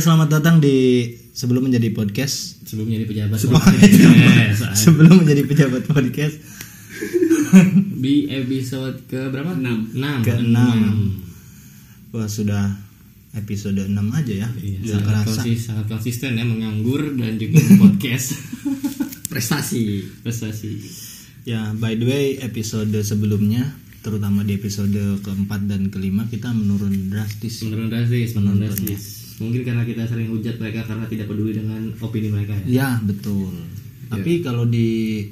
selamat datang di sebelum menjadi podcast. Sebelum jadi pejabat Sebelum- podcast. sebelum menjadi pejabat podcast. Di episode ke berapa? Enam. enam. Ke enam. wah sudah episode 6 aja ya. Iya, sangat, kerasa. konsis- sangat konsisten ya menganggur dan juga podcast. Prestasi. Prestasi. Ya by the way episode sebelumnya terutama di episode keempat dan kelima kita menurun drastis. Menurun drastis menurun drastis mungkin karena kita sering hujat mereka karena tidak peduli dengan opini mereka ya? Ya betul. Tapi kalau di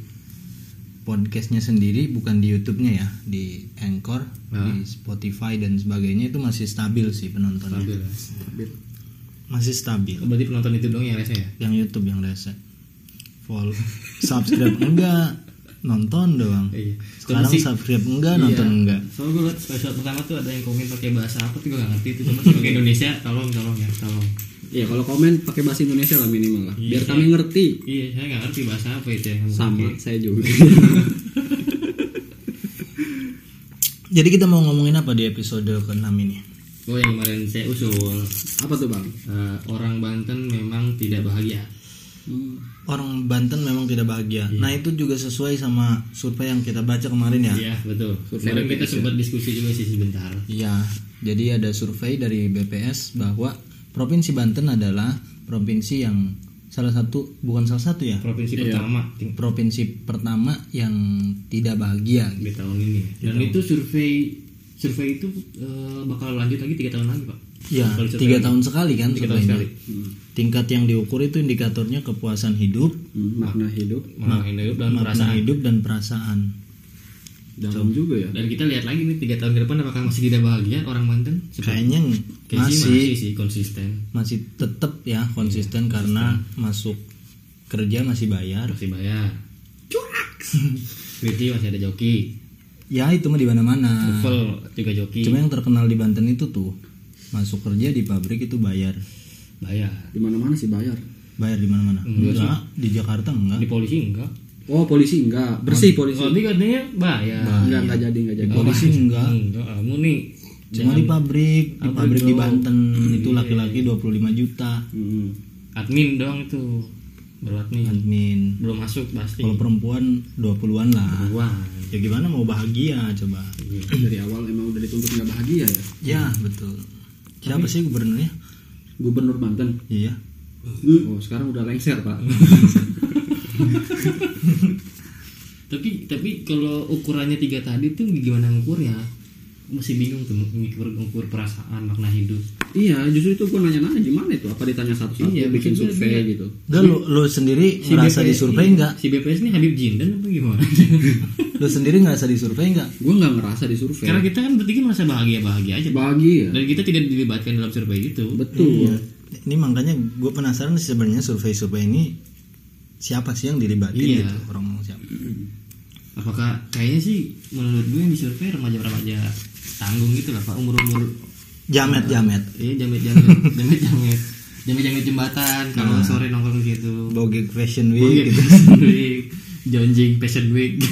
podcastnya sendiri bukan di YouTube-nya ya di Anchor Ah. di Spotify dan sebagainya itu masih stabil sih penontonnya. Stabil. Ya. masih stabil. Berarti penonton itu dong yang rese ya? Yang YouTube yang rese. Follow subscribe. Enggak nonton doang. Iya. sekarang sih- subscribe enggak Iya. nonton enggak? Soalnya gue liat episode pertama tuh ada yang komen pakai bahasa apa tuh gue gak ngerti itu cuma sih pakai Indonesia tolong tolong ya tolong. Ya kalau komen pakai bahasa Indonesia lah minimal lah. Iya, biar iya. kami ngerti. iya saya gak ngerti bahasa apa itu yang sama pakai. saya juga. Jadi kita mau ngomongin apa di episode ke-6 ini? Oh yang kemarin saya usul. Apa tuh bang? Eh, orang Banten memang tidak bahagia orang Banten memang tidak bahagia. Nah itu juga sesuai sama survei yang kita baca kemarin ya. Iya betul. Survei kemarin kita sempat diskusi juga sih sebentar. Iya, jadi ada survei dari BPS bahwa Provinsi Banten adalah provinsi yang salah satu bukan salah satu ya, provinsi pertama. Ting- provinsi pertama yang tidak bahagia. di tahun ini ya. dan itu survei survei itu eh, bakal lanjut lagi tiga tahun lagi pak. Ya, disurvei tiga tahun sekali kan tiga tahun sekali Tingkat yang diukur itu indikatornya kepuasan hidup, hmm, makna hidup. Makna hidup dan makna perasaan. hidup dan perasaan. dalam juga ya? Dan kita lihat lagi nih tiga tahun ke depan apakah masih tidak bahagia orang Banten? Kayaknya Kayaknya sih masih. masih sih konsisten. Masih tetap ya konsisten karena masuk kerja masih bayar. masih bayar. Curak masih ada joki. Ya itu mah di mana-mana. Novel juga joki. Cuma yang terkenal di Banten itu tuh masuk kerja di pabrik itu bayar. Bayar di mana mana sih bayar Bayar di mana-mana? Enggak, di Jakarta enggak. di polisi enggak oh polisi enggak bersih polisi polisi katanya bayar enggak enggak jadi enggak jadi Polisi enggak. enggak kamu nih Cuma di pabrik, di pabrik di? Banten itu laki-laki 25 juta. Hmm. admin dong itu baru admin Admin. belum masuk pasti Kalau perempuan 20-an lah. Wah, Ya gimana mau bahagia coba? dari awal emang udah dituntut nggak bahagia ya Ya, betul. Siapa sih gubernurnya? Gubernur Banten. Iya. oh sekarang udah lengser pak. Tapi tapi kalau ukurannya tiga tadi tuh gimana ngukurnya masih bingung tuh ngukur ngukur perasaan makna hidup iya justru itu gue nanya-nanya gimana itu apa ditanya satu-satu Iya, bikin survei dia- gitu Enggak lu, lu sendiri ngerasa BPS disurvei ini- enggak? si BPS ini Habib Jindan apa gimana Lu sendiri ngerasa disurvei enggak? gue nggak ngerasa di survei karena kita kan bertiga merasa bahagia bahagia aja bahagia dan kita tidak dilibatkan dalam survei itu betul Iya. Ini makanya gue penasaran sebenarnya survei-survei ini siapa sih yang dilibatin Iya. gitu orang siapa? apakah kayaknya sih menurut gue yang disurvei remaja-remaja tanggung gitu lah pak umur-umur Jamet jamet. iya jamet-jamet jamet-jamet jamet-jamet jembatan kalau sore nongkrong gitu Bogeg Fashion Week, Week gitu. Fashion Week, Jonjing Fashion Week.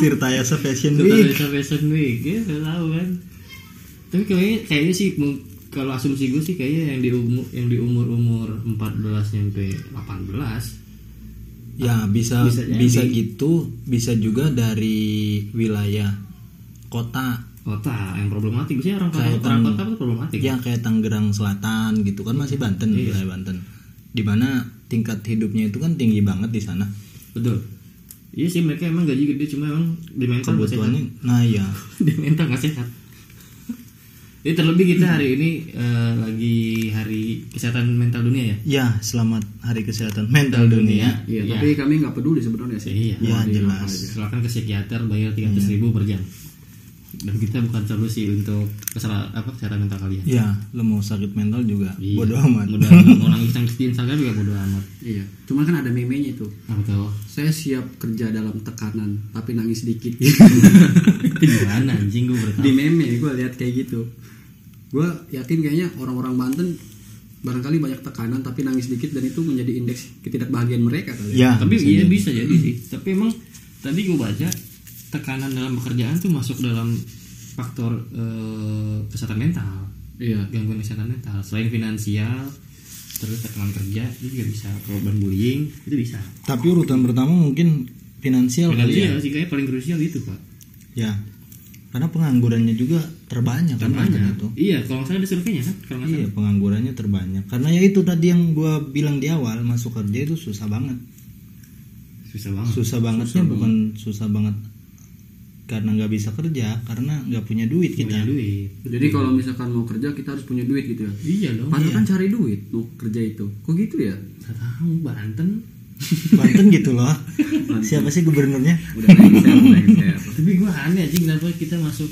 Tirtayasa Fashion Week. ada Fashion Week, ya tahu kan. Tapi kayaknya kayaknya sih kalau asumsi gue sih kayaknya yang di umur yang di umur umur 14 sampai 18 Ya bisa Bisa bisa, jadi. gitu, bisa juga dari wilayah kota. kota yang problematik biasanya orang Kayak kota orang kota itu problematik Ya kayak Tangerang Selatan gitu kan masih Banten Iya. wilayah Banten. Di mana tingkat hidupnya itu kan tinggi banget di sana. betul iya sih mereka emang gaji gede cuma emang di mental sehat Kebutuhannya, nah ya. di mental nggak sehat jadi terlebih kita hari ini eh, lagi hari kesehatan mental dunia ya Ya, selamat Hari Kesehatan Mental Dunia. iya Iya. tapi kami nggak peduli sebenarnya sih Iya. Ya jelas. silakan ke psikiater bayar 300 ribu per jam dan kita bukan solusi untuk kesalahan apa kesehatan mental kalian ya lo mau sakit mental juga Iya. bodoh amat Bodo amat. mau nangis nangis di Instagram juga bodo amat Iya. Cuman kan ada meme-nya itu. apa tuh Saya siap kerja dalam tekanan tapi nangis sedikit. itu gimana anjing gue Di meme gue lihat kayak gitu. Gue yakin kayaknya orang-orang Banten barangkali banyak tekanan tapi nangis sedikit dan itu menjadi indeks ketidakbahagiaan mereka kali. ya. Tapi bisa iya jadi. bisa jadi sih. Tapi emang tadi gue baca tekanan dalam pekerjaan tuh masuk dalam faktor eh, kesehatan mental. Iya. gangguan kesehatan mental. Selain finansial terus tekanan kerja itu juga bisa. Korban bullying itu bisa. Tapi urutan pertama mungkin finansial kali ya. Finansial sih kayak paling krusial itu pak. Ya karena penganggurannya juga terbanyak kan banyak itu iya kalau nggak salah ada surveinya kan? Kalau nggak iya salah. penganggurannya terbanyak. Karena ya itu tadi yang gua bilang di awal masuk kerja itu susah banget. Susah banget. Susah bangetnya bukan susah banget karena nggak bisa kerja karena nggak punya duit punya kita. duit. Jadi kalau misalkan mau kerja kita harus punya duit gitu ya. iya dong Padahal kan cari duit mau kerja itu. Kok gitu ya? Nggak tahu Banten Banten gitu loh siapa sih gubernurnya Udah lengser, lengser. tapi gue aneh aja kenapa kita masuk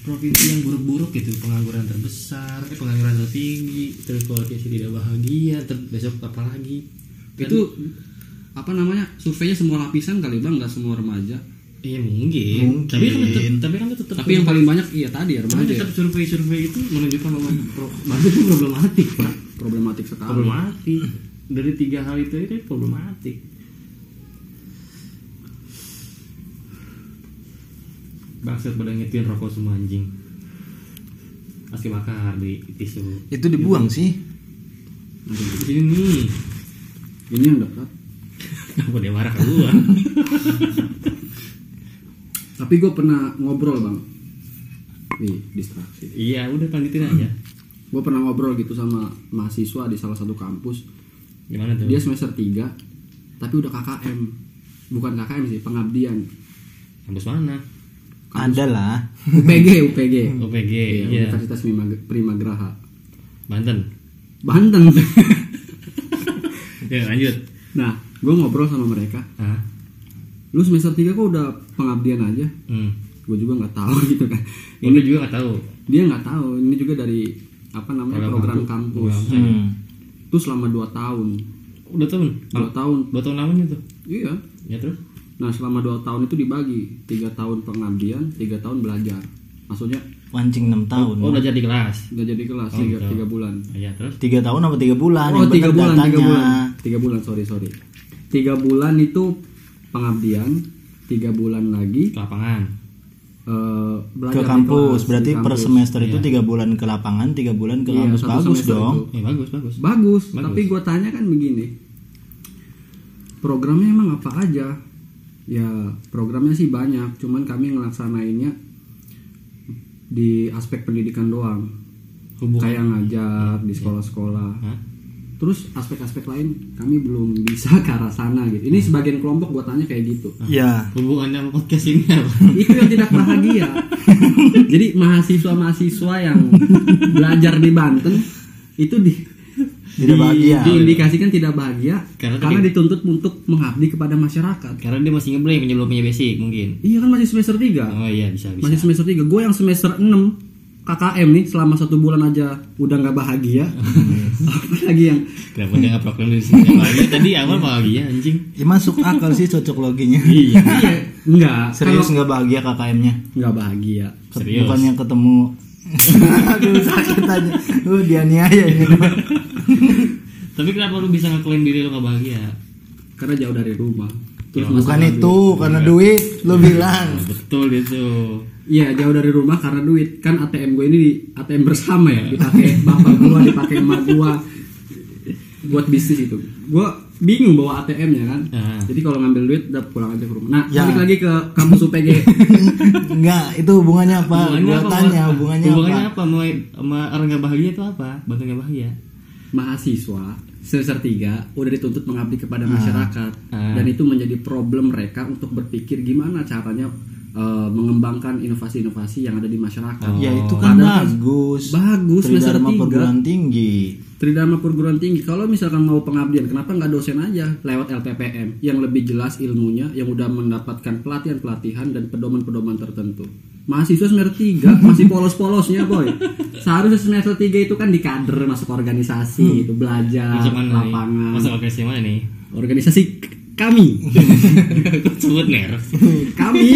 provinsi yang buruk-buruk gitu pengangguran terbesar eh, pengangguran tertinggi terus kualifikasi tidak bahagia ter besok apa lagi Itu apa namanya? Surveinya semua lapisan kali Bang, nggak semua remaja. iya mungkin. tapi kan tetap tapi kan tetap Tapi yang paling banyak iya tadi ya tapi remaja. tetap survei-survei itu menunjukkan bahwa pro- Banten itu problematik pak Problematik sekali. problematik dari tiga hal itu itu problematik bangsat pada ngetin rokok semua anjing pasti bakar di tisu itu dibuang sih di sini nih Ini yang dekat. kenapa dia marah ke gua Tapi gue pernah ngobrol bang. Nih distraksi. iya udah lanjutin aja Gue pernah ngobrol gitu sama mahasiswa di salah satu kampus. Gimana tuh Dia semester 3 tapi udah KKM. Bukan KKM sih, pengabdian. kampus mana ada lah UPG, UPG. OPG Iya, iya Universitas Prima, Primagraha. Banten Banten. ya lanjut nah, gue ngobrol sama mereka. ah Lu semester 3 kok udah pengabdian aja? hmm. Gue juga nggak tahu gitu kan. ini juga nggak tahu Dia nggak tahu. Ini juga dari apa namanya program, kampus. hmm. Itu selama 2 tahun. udah tahun 2 tahun. dua tahun namanya tuh Iya. ya terus Nah, selama 2 tahun itu dibagi. 3 tahun pengabdian, 3 tahun belajar. Maksudnya wancing 6 tahun oh belajar di kelas nggak jadi kelas Oh, 3, gitu. bulan. iya terus tiga tahun apa tiga bulan Oh, tiga bulan, tiga bulan, tiga bulan, sorry sorry. Tiga bulan itu pengabdian, tiga bulan lagi ke lapangan eh, belajar ke di kampus. kelas, berarti di per kampus. semester itu tiga bulan ke lapangan tiga bulan ke Iya, kampus. bagus dong. itu. ya bagus bagus. Bagus, Bagus. tapi gue tanya kan begini, programnya emang apa aja? Ya programnya sih banyak, cuman kami ngelaksanainnya di aspek pendidikan doang, hubungan. Kayak ngajar di sekolah-sekolah. Terus aspek-aspek lain kami belum bisa ke arah sana gitu. Ini sebagian kelompok gue tanya kayak gitu. ya hubungannya sama podcast ini apa itu yang tidak bahagia. Jadi mahasiswa-mahasiswa yang belajar di Banten itu di Tidak di- bahagia. diindikasikan tidak bahagia Karena karena, dituntut untuk mengabdi kepada masyarakat. karena dia masih ngeblame belum punya basic mungkin Iya kan masih semester 3 oh iya bisa bisa Masih semester 3 Gue yang semester 6 KKM nih selama satu bulan aja udah nggak bahagia. Apalagi yang kenapa dia nggak program di sini? Bahagia tadi awal bahagia anjing. Ya masuk akal sih cocok loginya. Iya. Iya enggak serius kalau nggak bahagia KKM-nya nggak bahagia. Serius? bukannya ketemu aduh sakit aja. Lu dianiaya ini. Tapi kenapa lu bisa ngeklaim diri lu gak bahagia? Karena jauh dari rumah. Terus Ya, bukan itu karena duit lu bilang. Nah, betul itu Iya jauh dari rumah karena duit. Kan ATM gue ini di ATM bersama ya. Dipakai bapak gua dipakai emak gua buat bisnis itu. Gue bingung bawa ATM-nya kan. Ah. jadi kalau ngambil duit udah pulang aja ke rumah. Nah Ya. balik lagi ke kampus UPG enggak itu hubungannya apa? Hubungannya gua apa tanya hubungannya, hubungannya apa? Apa? Sama, sama orang gak bahagia itu apa? Bantu gak bahagia. Mahasiswa semester 3 udah dituntut mengabdi kepada Ah. masyarakat. Ah. dan itu menjadi problem mereka untuk berpikir gimana caranya eh, mengembangkan inovasi-inovasi yang ada di masyarakat. ya itu kan Padahal bagus bagus semester tiga. perguruan tinggi Tridharma perguruan tinggi. Kalau misalkan mau pengabdian, kenapa nggak dosen aja lewat LPPM yang lebih jelas ilmunya, yang udah mendapatkan pelatihan-pelatihan dan pedoman-pedoman tertentu. Mahasiswa semester 3 masih polos-polosnya boy. Seharusnya semester 3 itu kan di kader masuk organisasi gitu, belajar Masuk mana nih? lapangan. Masuk organisasi mana nih? Organisasi kami. Sebut ner. kami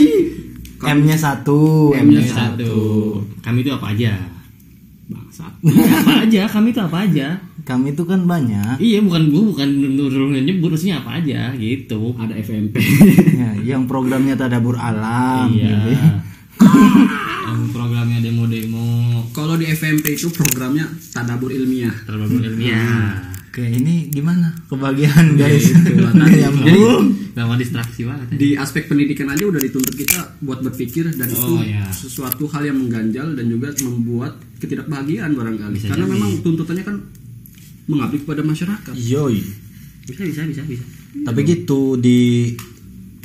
M-nya satu M-nya Satu. Kami itu apa aja? bangsat. apa aja? Kami itu apa aja? kami itu kan banyak Iya bukan gua bukan nuruh nyebut maksudnya apa aja gitu. Ada FMP. ya, yang programnya tadabur alam Iya. gitu ya. Yang programnya demo-demo Kalau di FMP itu programnya tadabur ilmiah. terlalu ilmiah. Oke ini gimana kebagian guys Gitu lah tadi. Nggak nyambung. Gak mau distraksi banget. ya. di aspek pendidikan aja udah dituntut kita buat berpikir dan itu Oh, ya. sesuatu hal yang mengganjal dan juga membuat ketidakbahagiaan barangkali Bisa karena jadi. memang tuntutannya kan mengabdi kepada masyarakat Yoi. Bisa bisa bisa bisa. Tapi gitu di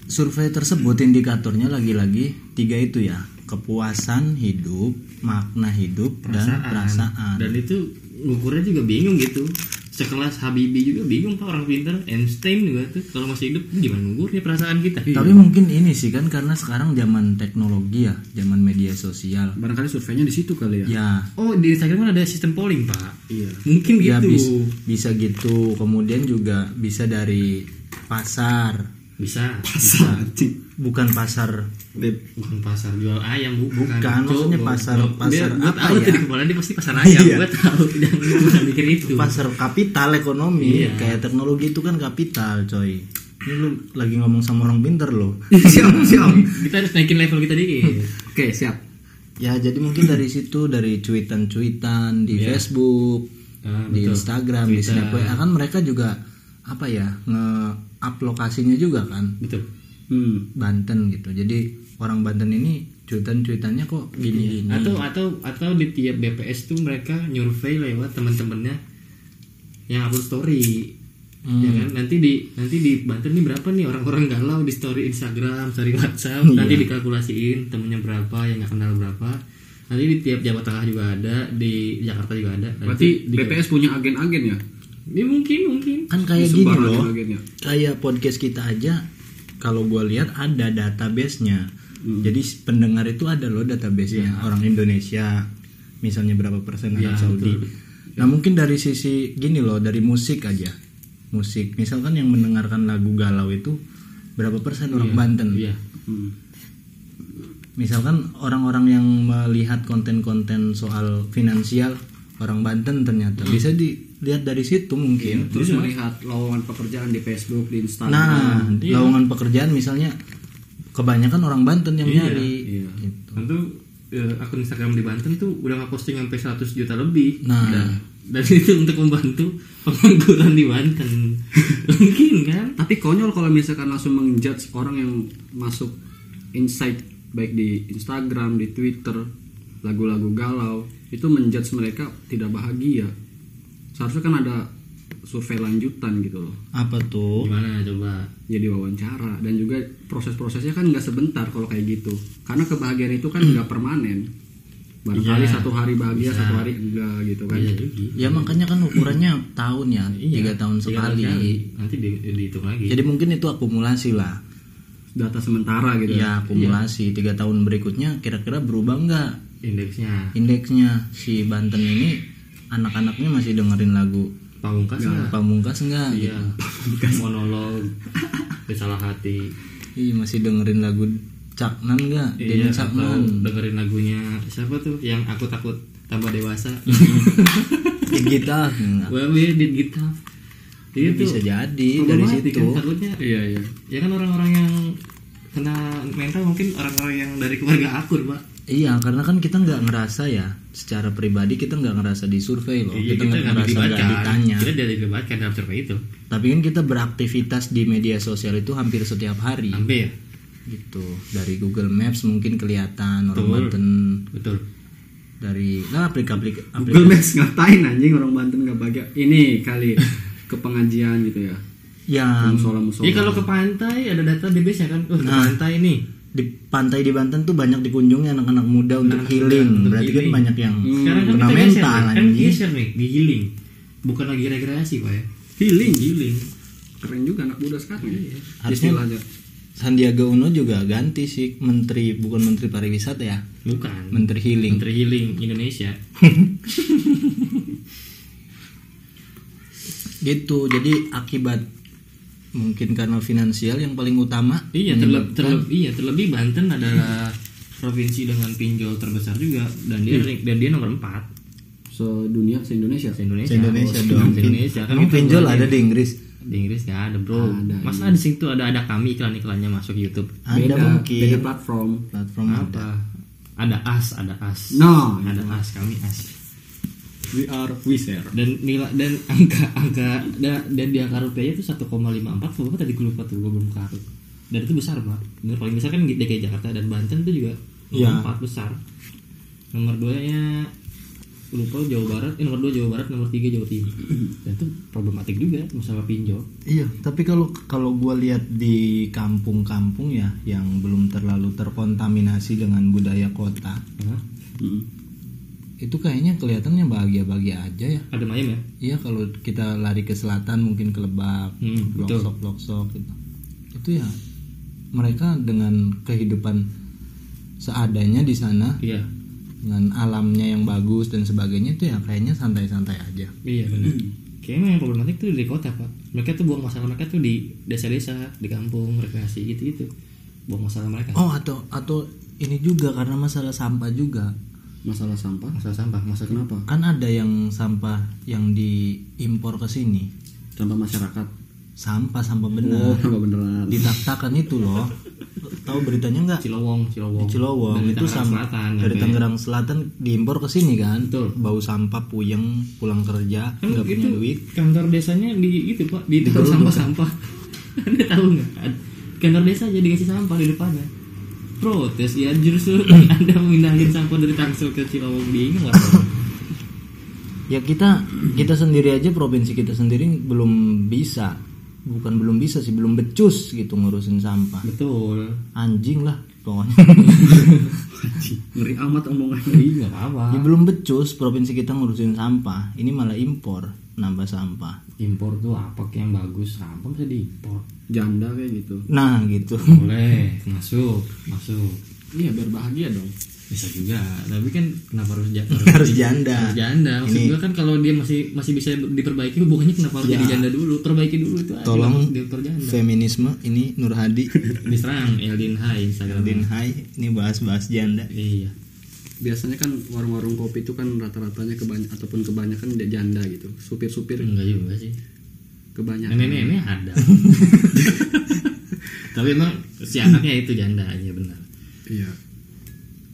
survei tersebut indikatornya lagi-lagi tiga itu ya kepuasan hidup, makna hidup dan perasaan. Dan itu ngukurnya juga bingung gitu. Sekelas Habibie juga bingung pak orang pintar. Einstein juga tuh kalau masih hidup gimana ngukurnya perasaan kita. Tapi mungkin ini sih kan karena sekarang zaman teknologi ya, zaman media sosial. barangkali surveinya di situ kali ya Ya, Oh di Instagram kan ada sistem polling pak. iya Mungkin gitu. ya bis- bisa gitu. Kemudian juga bisa dari pasar. Bisa. Pasar, anjing. Bukan pasar Bukan pasar jual ayam bu. Bukan, Cok, maksudnya pasar- pasar dia- apa tahu ya? di kepala dia pasti pasar ayam. Iya. Gue tahu. Jangan bukan mikir itu. pasar kapital ekonomi Iya. kayak teknologi itu kan kapital coy ini lu lagi ngomong sama orang pinter loh siap siap Kita harus naikin level kita dikit. oke siap ya jadi mungkin dari situ dari cuitan-cuitan di Facebook Ah, di betul. Instagram di Snap WA kan mereka juga apa ya nge-up lokasinya juga kan Betul. Hmm. Banten gitu. Jadi orang Banten ini cuitan-cuitannya kok gini-gini atau atau atau di tiap BPS tuh mereka nyurvei lewat teman-temannya yang upload story. Ya kan? Nanti di nanti di Banten nih berapa nih orang-orang galau di story Instagram story WhatsApp. Nanti dikalkulasiin temennya berapa yang nggak kenal berapa. Nanti di tiap Jawa Tengah juga ada di Jakarta juga ada. Berarti nanti di, BPS punya agen-agen ya? Ini mungkin mungkin. Kan kayak gini loh. kayak podcast kita aja kalau gue lihat ada database-nya. Hmm. jadi pendengar itu ada loh database-nya. Orang Indonesia misalnya berapa persen Arab Iya, Saudi. nah mungkin dari sisi gini loh dari musik aja. Musik. Misalkan yang mendengarkan lagu galau itu berapa persen orang Banten? iya. Hmm. misalkan orang-orang yang melihat konten-konten soal finansial orang Banten ternyata. Hmm. bisa dilihat dari situ mungkin terus melihat lowongan pekerjaan di Facebook di Instagram Nah, lowongan pekerjaan misalnya kebanyakan orang Banten yang Iya, nyari. iya. Gitu. tentu eh, akun Instagram di Banten tuh udah nggak posting sampai 100 juta lebih Nah. dan, dan itu untuk membantu pengangguran di Banten mungkin kan Tapi konyol kalau misalkan langsung menjudge orang yang masuk insight baik di Instagram, di Twitter, lagu-lagu galau itu menjudge mereka tidak bahagia. Seharusnya kan ada survei lanjutan gitu loh. Apa tuh? gimana coba Jadi wawancara dan juga proses-prosesnya kan nggak sebentar kalau kayak gitu. Karena kebahagiaan itu kan nggak permanen. Barangkali Iya. satu hari bahagia, Bisa. satu hari enggak gitu kan. Iya juga. Ya makanya kan ukurannya tahun ya, tiga tahun Tiga sekali. nanti di, dihitung lagi Jadi mungkin itu akumulasi lah. Data sementara gitu. Ya akumulasi tiga tahun berikutnya kira-kira berubah nggak indeksnya indeksnya si Banten ini anak-anaknya masih dengerin lagu pamungkas nggak Pamungkas nggak? iya monolog salah hati Ih masih dengerin lagu Caknan nggak? Denny iya Caknan. dengerin lagunya siapa tuh yang aku takut tambah dewasa kita. Nggak. Wawe dit kita Itu bisa jadi dari problematik situ. kan, takutnya Iya, iya. ya kan orang-orang yang kena mental mungkin orang-orang yang dari keluarga akur pak Iya, karena kan kita nggak ngerasa ya, secara pribadi kita nggak ngerasa disurvei loh, Iya, kita nggak ngerasa nggak ditanya. kita tidak dilibatkan dalam survei itu Tapi kan kita beraktivitas di media sosial itu hampir setiap hari, hampir gitu. Dari Google Maps mungkin kelihatan orang Betul. Banten, betul dari nah aplikasi Google Maps ngatain anjing orang Banten nggak bahagia. Ini kali ke pengajian gitu ya. Musola musola. Iya kalau ke pantai ada database ya kan, oh ke pantai nih di pantai di Banten tuh banyak dikunjungi anak-anak muda untuk Anak-anak healing. muda Berarti kan healing. banyak yang Sekarang kan kena kita mental kan geser nih di healing. Bukan lagi rekreasi pak ya. Healing. Healing. Keren juga anak muda sekarang ya. Harusnya- Istilahnya. Sandiaga Uno juga ganti sih menteri bukan menteri pariwisata ya, Bukan. menteri healing. Menteri Healing Indonesia. Gitu. Jadi akibat mungkin karena finansial yang paling utama Iya, terlebih, terlebih, iya, terlebih Banten adalah provinsi dengan pinjol terbesar juga dan dia dan dia nomor 4 Sedunia, se-Indonesia. se Indonesia. Se-Indonesia Oh, dong. Se-Indonesia. Kan Emang kita pinjol ada di Inggris? Di Inggris nggak ada bro. Ada, Masa iya. di situ ada ada kami iklan-iklannya masuk YouTube. Ada beda, mungkin. beda platform. Platform ada. Apa? Ada as, ada as. No, ada as kami as. We are Wizard. Dan nilai dan angka angka dan, dan di angka rupiahnya itu 1,54 berapa tadi gue lupa tuh gue belum karut. Dan itu besar pak. Bener paling besar kan DKI Jakarta dan Banten itu juga nomor Iya. 4 besar. Nomor 2 nya lupa Jawa Barat, eh, nomor 2 Jawa Barat, nomor 3 Jawa Timur. Dan itu problematik juga masalah pinjol. Iya, tapi kalau kalau gue lihat di kampung-kampung ya yang belum terlalu terkontaminasi dengan budaya kota? Mm. Itu kayaknya kelihatannya bahagia-bahagia aja ya. Ada mayem ya? Iya kalau kita lari ke selatan mungkin ke Lebak, Hmm, betul. Loksok, Loksok gitu. Itu ya mereka dengan kehidupan seadanya di sana Iya. dengan alamnya yang bagus dan sebagainya itu ya kayaknya santai-santai aja. Iya benar. Kayaknya yang problematik tuh di kota pak. Mereka tuh buang masalah mereka tuh di desa-desa, di kampung, rekreasi gitu-gitu. Buang masalah mereka. Oh atau atau ini juga karena masalah sampah juga. Masalah sampah. Masalah sampah, masalah Kenapa? Kan ada yang sampah yang diimpor ke sini. Sampah masyarakat. Sampah sampah Oh, benar. sampah beneran. Ditaktakan itu loh. Tahu beritanya nggak? Cilowong, Cilowong. Di Cilowong Dari itu Tangerang sam- Selatan, dari sampai- Tangerang Selatan diimpor ke sini kan. Betul. Bau sampah puyeng pulang kerja Kan nggak punya itu duit. kantor desanya di itu pak, di tempat sampah-sampah. Anda tahu nggak? Kantor desa aja dikasih sampah di depannya. Protes ya justru Anda memindahin sampah dari Tangsel ke Cilowong bingung? Ya kita kita sendiri aja provinsi kita sendiri belum bisa. Bukan belum bisa sih, belum becus gitu ngurusin sampah. Betul. Anjing lah pokoknya. Ngeri amat omongannya. Iya apa-apa. ya belum becus provinsi kita ngurusin sampah. Ini malah impor nambah sampah. impor tuh apa yang bagus sampah bisa diimpor Janda kayak gitu. Nah gitu. boleh masuk masuk Iya biar bahagia dong. bisa juga tapi kan kenapa harus ja- Harus janda. harus janda maksud Ini- gua kan kalau dia masih masih bisa diperbaiki hubungannya kenapa harus Ya. jadi janda dulu perbaiki dulu itu aja Tolong diatur janda feminisme ini Nur Hadi. diserang Eldin Hai Instagram Din Hai ini bahas-bahas janda. iya Biasanya kan warung-warung kopi itu kan rata-ratanya kebanyakan ataupun kebanyakan dia janda gitu. Supir-supir enggak juga sih kebanyakan. nenek-nenek ada tapi emang si anaknya itu janda aja benar Iya.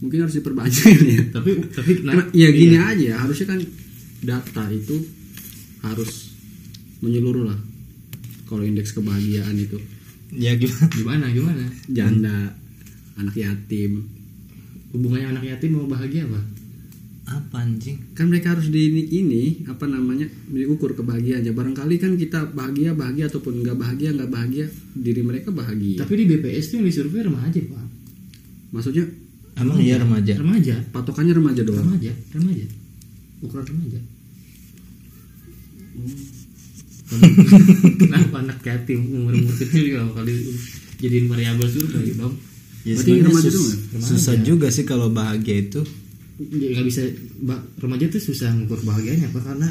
Mungkin harus diperbanyak ya. tapi tapi Karena, ya gini aja, harusnya kan data itu harus menyeluruh lah. Kalau indeks kebahagiaan itu Ya gimana? gimana gimana janda, anak yatim, hubungannya anak yatim mau bahagia apa Apa anjing? kan mereka harus di ini, ini apa namanya diukur kebahagiaannya. Barangkali kan kita bahagia bahagia ataupun nggak bahagia nggak bahagia diri mereka bahagia. tapi di BPS tuh yang disurvei remaja pak Maksudnya Emang iya remaja? remaja patokannya remaja doang. remaja remaja ukuran remaja kenapa anak yatim umur umur kecil juga kali jadiin variabel survei dong Ya Berarti remaja sus- ya? susah juga sih kalau bahagia itu. Nggak bisa ba- remaja tuh susah ngukur kebahagiaannya apa karena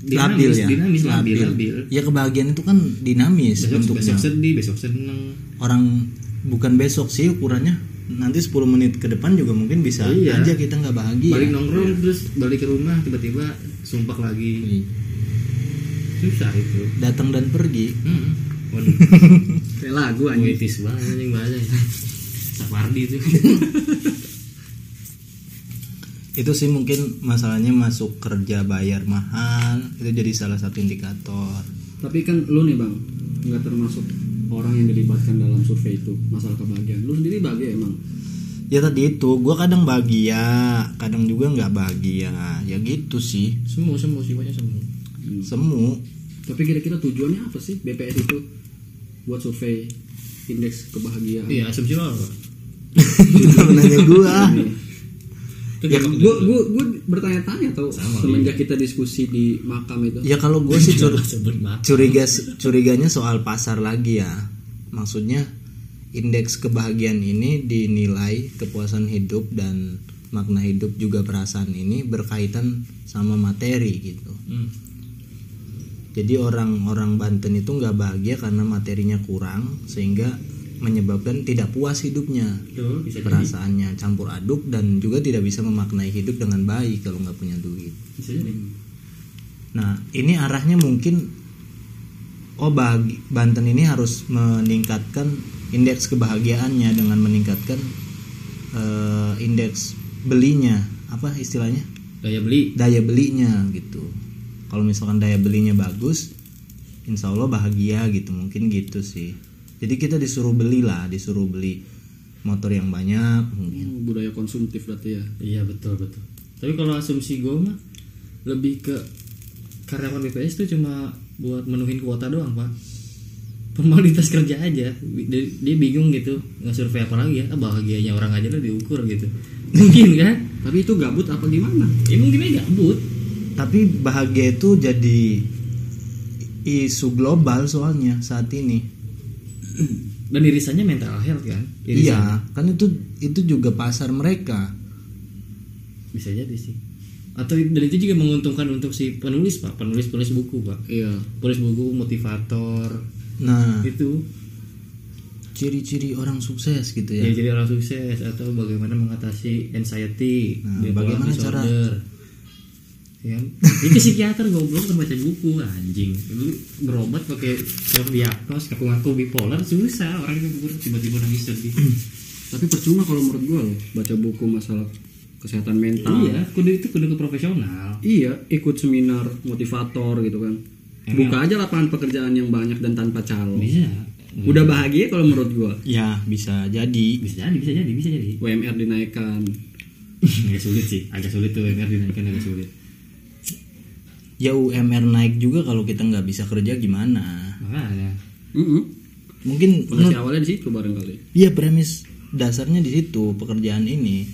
labil ya. dinamis labil, labil. Ya kebahagiaan itu kan dinamis besok bentuknya. besok sedih besok seneng Orang bukan besok sih ukurannya. Nanti 10 menit ke depan juga mungkin bisa Iya. aja kita nggak bahagia. balik nongkrong terus balik ke rumah tiba-tiba sumpah lagi Iya. susah itu Datang dan pergi. hmm. waduh Kayak lagu anjing. puitis banget anjing bahasanya Sapardi itu Itu sih mungkin masalahnya masuk kerja bayar mahal itu jadi salah satu indikator. Tapi kan lu nih bang nggak termasuk orang yang dilibatkan dalam survei itu masalah kebahagiaan. Lu sendiri bahagia emang. Ya tadi itu, gue kadang bahagia, kadang juga nggak bahagia. Ya gitu sih. semu semu sifatnya semu Semu. Tapi kira-kira tujuannya apa sih BPS itu buat survei indeks kebahagiaan. Iya, asumsi lo apa? Nanya gua Ya, juga. gue gue bertanya-tanya tau Sama, semenjak kita diskusi di makam itu. ya kalau gue sih cur- curiga curiganya soal pasar lagi ya maksudnya indeks kebahagiaan ini dinilai kepuasan hidup dan makna hidup juga perasaan ini berkaitan sama materi gitu Hmm. Jadi orang-orang Banten itu nggak bahagia karena materinya kurang sehingga menyebabkan tidak puas hidupnya bisa jadi. perasaannya campur aduk dan juga tidak bisa memaknai hidup dengan baik kalau nggak punya duit Bisa jadi. Nah, ini arahnya mungkin oh bagi Banten ini harus meningkatkan indeks kebahagiaannya dengan meningkatkan eh, indeks belinya. Apa istilahnya? Daya beli. Daya belinya gitu. Kalau misalkan daya belinya bagus, insya Allah bahagia gitu. Mungkin gitu sih. Jadi kita disuruh beli lah, disuruh beli motor yang banyak mungkin. Hmm, budaya konsumtif berarti ya. Iya betul betul. Tapi kalau asumsi gue mah lebih ke karyawan BPS tuh cuma buat menuhin kuota doang pak. Formalitas kerja aja. Dia, dia bingung gitu nggak survei apa lagi ya. Ah, bahagianya orang aja lah diukur gitu. Mungkin kan? Tapi itu gabut apa gimana? Ya mungkin aja gabut. Tapi bahagia itu jadi isu global soalnya saat ini. Dan irisannya mental health kan? Irisan. Iya, kan itu itu juga pasar mereka. Bisa jadi sih. Atau dan itu juga menguntungkan untuk si penulis pak, penulis penulis buku pak, Iya. penulis buku motivator Nah, itu ciri-ciri orang sukses gitu ya. ya. jadi orang sukses atau bagaimana mengatasi anxiety, Nah, bagaimana cara- disorder. Ya, itu psikiater goblok kan baca buku anjing. Lu berobat pakai self diagnos ngaku-ngaku bipolar susah orang itu tiba-tiba nangis sedih. Tapi percuma kalau menurut gue loh baca buku masalah kesehatan mental. iya, kudu itu kudu ke profesional. Iya, ikut seminar motivator gitu kan. Buka aja lapangan pekerjaan yang banyak dan tanpa calo. Bisa. Udah bahagia kalau menurut gua. Ya, bisa jadi. Bisa jadi, bisa jadi, bisa jadi. UMR dinaikkan. agak sulit sih agak sulit tuh UMR dinaikkan agak sulit Ya UMR naik juga kalau kita nggak bisa kerja gimana? makanya Mm-mm. Mungkin Fondasi awalnya di situ barangkali. Iya premis dasarnya di situ pekerjaan ini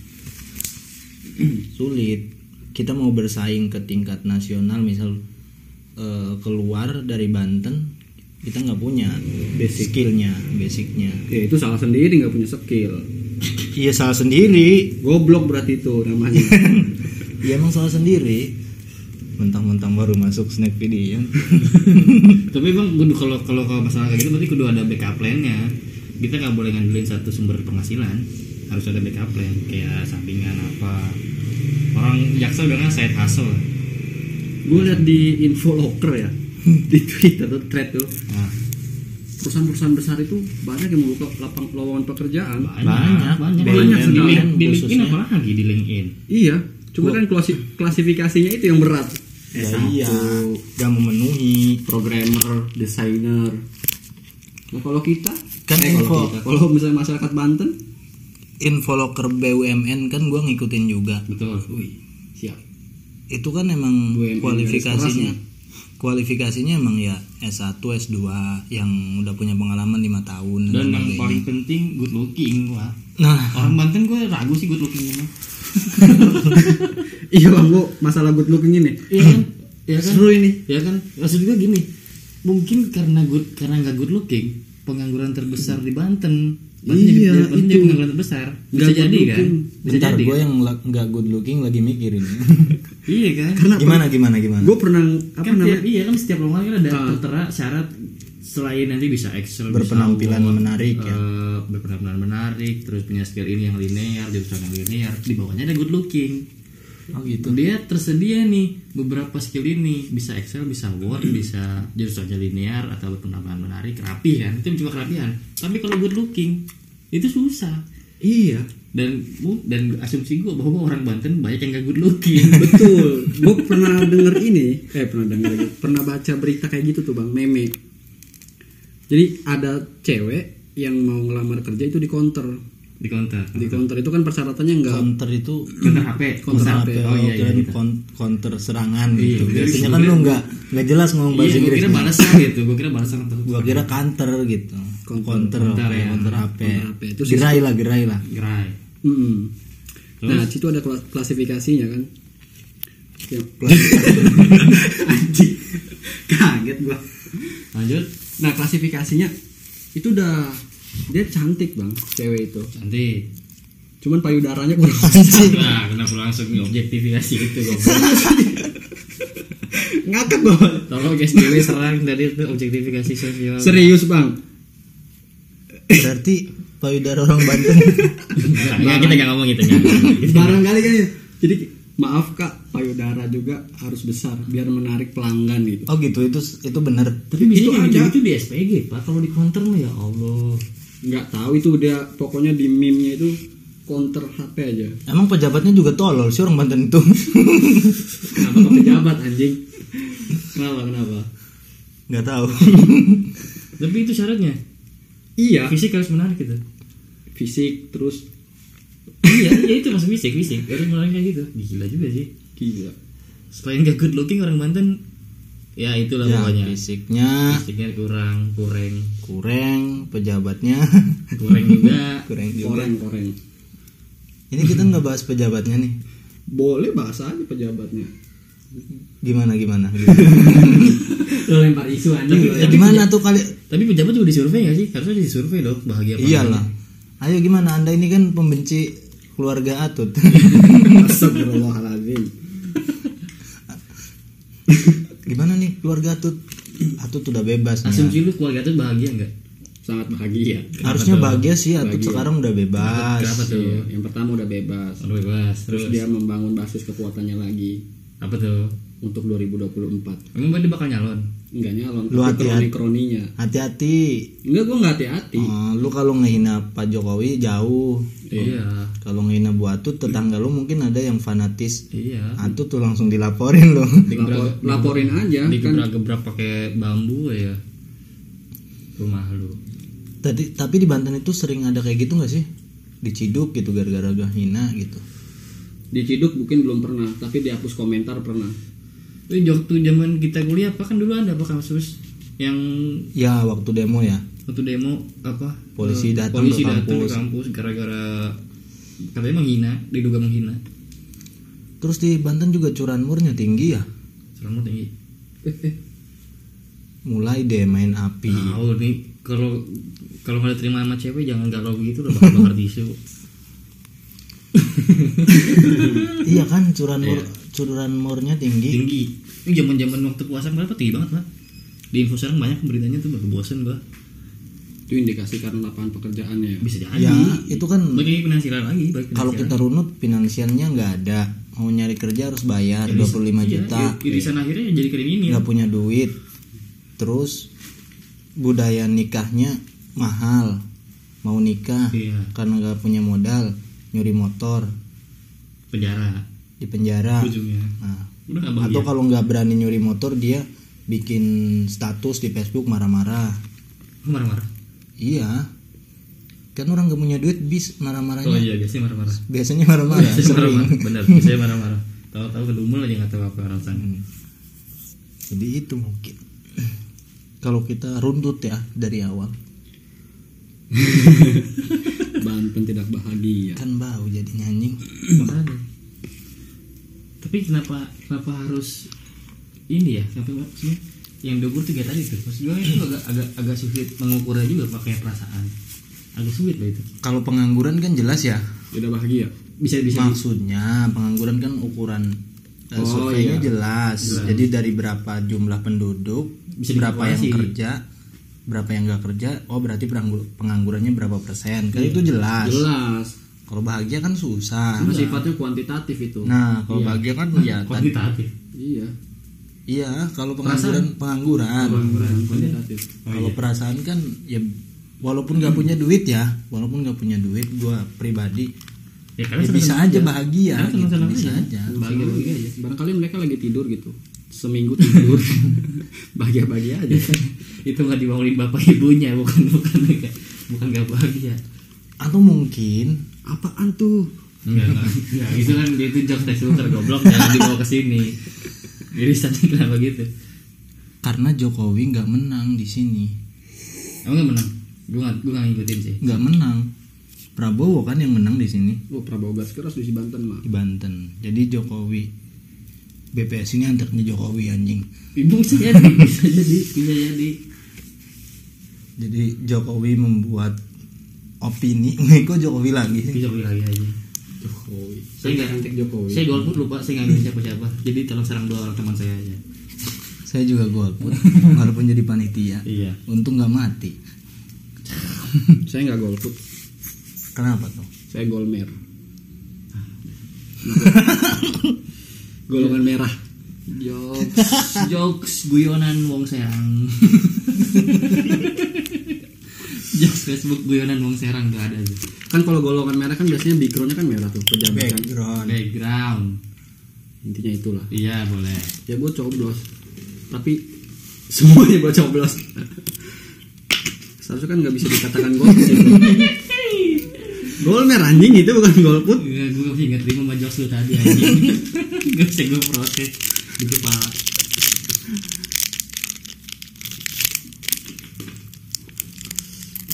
sulit. Kita mau bersaing ke tingkat nasional misal eh, keluar dari Banten kita nggak punya basic skillnya, basicnya. Ya itu salah sendiri nggak punya skill. Iya salah sendiri. Goblok berarti itu namanya. Iya emang salah sendiri. Mentang-mentang baru masuk snack video. tapi bang kudu kalau kalau kalau masalah kayak gitu berarti kudu ada backup plan-nya kita nggak boleh ngandelin satu sumber penghasilan harus ada backup plan kayak sampingan apa orang jaksa udah kan side hustle gue lihat di info locker ya di Twitter tuh thread tuh nah, perusahaan-perusahaan besar itu banyak yang membuka lapang lowongan pekerjaan. banyak Banyak. banyak, banyak di, sekali. di LinkedIn khususnya. apalagi di LinkedIn Iya, cuma kan klasi- klasifikasinya itu yang berat. Ya S1, iya, gak memenuhi. programmer, desainer. Nah kalau kita, Kan eh, info- kalau kita, kalau misalnya masyarakat Banten, Info loker BUMN kan gua ngikutin juga. betul wih, siap. Itu kan emang BUMN kualifikasinya kualifikasinya emang ya S1, S2 yang udah punya pengalaman lima tahun dan yang sebagainya. paling penting good looking wah Nah, orang Banten gue ragu sih good looking mah iya bu, masalah good looking ini. Iya kan? Iya kan? Seru ini. Ya kan? Maksud gue gini, mungkin karena good karena nggak good looking, pengangguran terbesar di Banten. Banten Iya, jadi, Banten jadi itu. pengangguran terbesar. Bisa good jadi kan? Bisa bentar jadi. gue yang la- nggak good looking lagi mikirin. Iya kan? Karena gimana gimana gimana? gue pernah apa kan namanya? iya kan setiap lowongan kan ada Ah. tertera syarat selain nanti bisa Excel Berpenampilan bisa menarik ya. eh, berpenampilan menarik terus punya skill ini yang linear jurusan yang linear di bawahnya ada good looking. Oh gitu. dia tersedia nih beberapa skill ini. Bisa Excel bisa Word bisa jurusannya linear atau berpenampilan menarik rapi kan? Itu cuma kerapian. Tapi kalau good looking itu susah. Iya, dan bu- dan asumsi gue bahwa orang Banten banyak yang gak good looking. Betul. gue pernah denger ini, eh pernah denger lagi, pernah baca berita kayak gitu tuh bang, meme. Jadi ada cewek yang mau ngelamar kerja itu di counter. di counter Di counter itu kan persyaratannya enggak Counter itu counter HP Counter. HP. oh iya iya gitu. counter serangan Iya, gitu. iya, Biasanya iya. kan lu nggak nggak jelas ngomong bahasa iya gue Inggris. kira balasan gitu gue kira balasan atau Gua kira counter gitu. counter Counter ya. counter HP Counter HP. Itu gerai lah gerai lah Gerai. Mm-mm. Nah, situ ada kla- klasifikasinya kan. Yang- Anjing. Kaget gua. Lanjut. Nah, klasifikasinya itu udah dia cantik, Bang, cewek itu. Cantik. Cuman payudaranya kurang. Nah, kenapa langsung objektifikasi gitu goblok. Ngakak banget. Tolong guys dewe serang tadi itu objektifikasi sosial. Serius, Bang. berarti payudara orang Banten Enggak, kita enggak ngomong gitu. Barangkali kan ya. Jadi maaf Kak, payudara juga harus besar biar menarik pelanggan gitu. oh gitu itu itu bener Tapi Itu kayak ada. gitu di SPG, Pak. Kalau di counter mah ya Allah. Nggak tahu itu dia pokoknya di meme-nya itu counter HP aja. emang pejabatnya juga tolol sih orang Banten itu Kenapa pejabat anjing? Kenapa kenapa? nggak tahu Tapi itu syaratnya. Iya, Fisik harus menarik gitu. fisik terus iya, iya itu masuk fisik, fisik. Harus menarik kayak gitu. Gila juga sih. gila. Selain gak good looking orang Banten ya itulah ya pokoknya. fisiknya Fisiknya kurang, kurang, kurang pejabatnya kurang juga. kurang juga Koreng koreng. ini kita nggak bahas pejabatnya nih Boleh bahasa aja pejabatnya. gimana gimana, gimana? Lo lempar isu lo ya. gimana tuh kali Tapi pejabat juga disurvei gak sih? Harusnya disurvei dong bahagia apa iyalah ayo gimana anda ini kan pembenci keluarga Atut Astagfirullahaladzim. gimana nih keluarga Atut Atut udah bebas nih ya. Asumsi lu keluarga tuh bahagia nggak? Sangat bahagia. harusnya bahagia sih Atut Bahagia. sekarang udah bebas Kenapa tuh? Iya, yang pertama udah bebas. Udah bebas. Terus Terus dia membangun basis kekuatannya lagi apa tuh? untuk 2024. Emang berarti bakal nyalon? Enggak nyalon, Lu tapi hati-hati. kroni-kroninya. hati-hati Enggak, gua enggak hati-hati. Oh, lu kalau ngehina Pak Jokowi jauh Iya. kalau ngehina Bu Atut tetangga lu mungkin ada yang fanatis Iya. Atut tuh langsung dilaporin loh Lapor- laporin aja kan. Digebrak-gebrak pakai bambu ya. Rumah lu. Tadi tapi di Banten itu sering ada kayak gitu nggak sih? Diciduk gitu gara-gara gak hina gitu. Diciduk mungkin belum pernah, tapi dihapus komentar pernah. Waktu zaman kita kuliah apa kan dulu ada apa kasus yang Ya waktu demo ya. waktu demo apa Polisi eh, datang polisi ke datang ke kampus. kampus gara-gara katanya menghina diduga menghina Terus di Banten juga curanmurnya tinggi ya. selama tinggi. Mulai deh main api. tahu nih kalau kalau nggak terima sama cewek jangan galau begitu lah bakar bakar tisu iya kan curanmur curanmurnya tinggi. tinggi ini zaman zaman waktu puasa berapa tinggi banget pak di info sekarang banyak beritanya tuh baru bosen gua Itu indikasi karena lapangan pekerjaannya ya. bisa jadi Ya itu kan bagi finansial lagi kalau kita runut finansialnya nggak ada. Mau nyari kerja harus bayar 25 juta. Iya, irisan akhirnya jadi kriminal nggak punya duit terus budaya nikahnya mahal mau nikah Iya. karena nggak punya modal nyuri motor penjara di penjara. Ujungnya nah, udah atau kalau nggak berani nyuri motor dia bikin status di Facebook marah-marah. Marah-marah? Iya. Kan orang nggak punya duit bis oh marah-marahnya iya biasanya marah-marah. Biasanya marah-marah Biasanya marah-marah benar. Biasanya marah-marah. Tahu-tahu kedumel aja nggak tahu apa rasanya jadi itu mungkin. Kalau kita runtut ya dari awal. Banten tidak bahagia. kan bau jadi nyanyi Makanya. Tapi kenapa kenapa harus ini ya? Kenapa maksudnya yang 23 tadi tuh. Maksud gue itu agak agak agak sulit mengukurnya juga pakai perasaan. Agak sulit loh itu. Kalau pengangguran kan jelas ya. Tidak bahagia. bisa bisa. Maksudnya pengangguran kan ukuran eh, Oh, surveinya iya. jelas. jadi dari berapa jumlah penduduk Bisa berapa yang kerja berapa yang nggak kerja oh berarti penganggur- penganggurannya berapa persen? Kan itu jelas. Jelas. Kalau bahagia kan susah Karena sifatnya kuantitatif itu. nah kalau bahagia kan ya tadi kuantitatif Iya. iya kalau pengangguran pengangguran Kuantitatif. kalau perasaan kan ya walaupun nggak punya duit ya walaupun nggak punya duit gua pribadi ya ya bisa aja bahagia gitu, senang-senang bisa aja. aja bahagia bahagia aja Barangkali mereka lagi tidur gitu. Seminggu tidur. Bahagia-bahagia aja. itu nggak dibangunin bapak ibunya bukan bukan bukan nggak bahagia atau mungkin Apaan tuh? Enggak, enggak. Enggak, itu kan itu jokes tes filter goblok jangan dibawa ke sini. Irisannya kenapa gitu? karena Jokowi nggak menang di sini Emang nggak menang? gue nggak gue nggak ngikutin sih nggak menang Prabowo kan yang menang di sini Oh Prabowo gas keras di Banten mah. di Banten jadi Jokowi BPS ini anaknya Jokowi anjing ibu bisa jadi bisa jadi bisa jadi jadi Jokowi membuat opini. Kok Jokowi lagi beli lagi aja. Jokowi. saya nggak Cantik Jokowi. saya golput lupa saya nggak siapa siapa jadi tolong serang dua orang teman saya aja. Saya juga golput walaupun jadi panitia. Iya. Untung nggak mati. Saya nggak golput. kenapa tuh? Saya golmer. Golongan merah. jokes. Jokes guyonan wong serang jokes Facebook guyonan wong serang tuh ada tuh Kan kalau golongan merah kan biasanya backgroundnya kan merah tuh pejabat kan. background background Intinya itulah. iya boleh Ya gue coblos. Tapi semuanya gue coblos. Seharusnya kan nggak bisa dikatakan golput gitu. Golmer anjing itu bukan golput. Iya, gue ingat terima sama jokes lu tadi anjing Gak bisa gue protes di kepala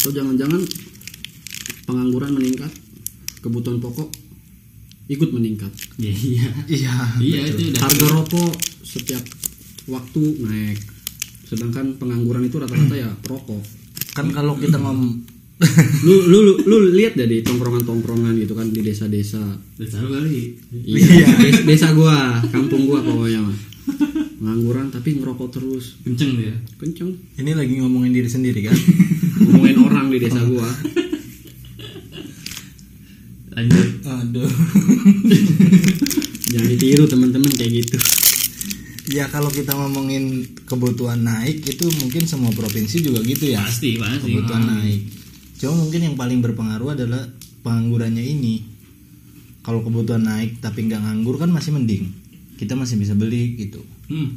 Atau jangan-jangan pengangguran meningkat, kebutuhan pokok ikut meningkat. Iya iya iya Iya itu udah Harga rokok setiap waktu naik. Sedangkan pengangguran itu rata-rata ya perokok. kan kalau kita ngom Lu lu lu, lu lihat deh di tongkrongan-tongkrongan gitu kan di desa-desa. Udah tahu kali Iya, desa, desa gua, kampung gua pokoknya mah. Pengangguran tapi ngerokok terus. Kenceng tuh ya Kenceng. ini lagi ngomongin diri sendiri kan Ngomongin orang di desa gua. Lanjut aduh Jangan ditiru teman-teman kayak gitu. ya kalau kita ngomongin kebutuhan naik itu mungkin semua provinsi juga gitu ya Pasti pasti kebutuhan Ah. naik cuma mungkin yang paling berpengaruh adalah penganggurannya ini kalau kebutuhan naik tapi nggak nganggur kan masih mending kita masih bisa beli gitu hmm.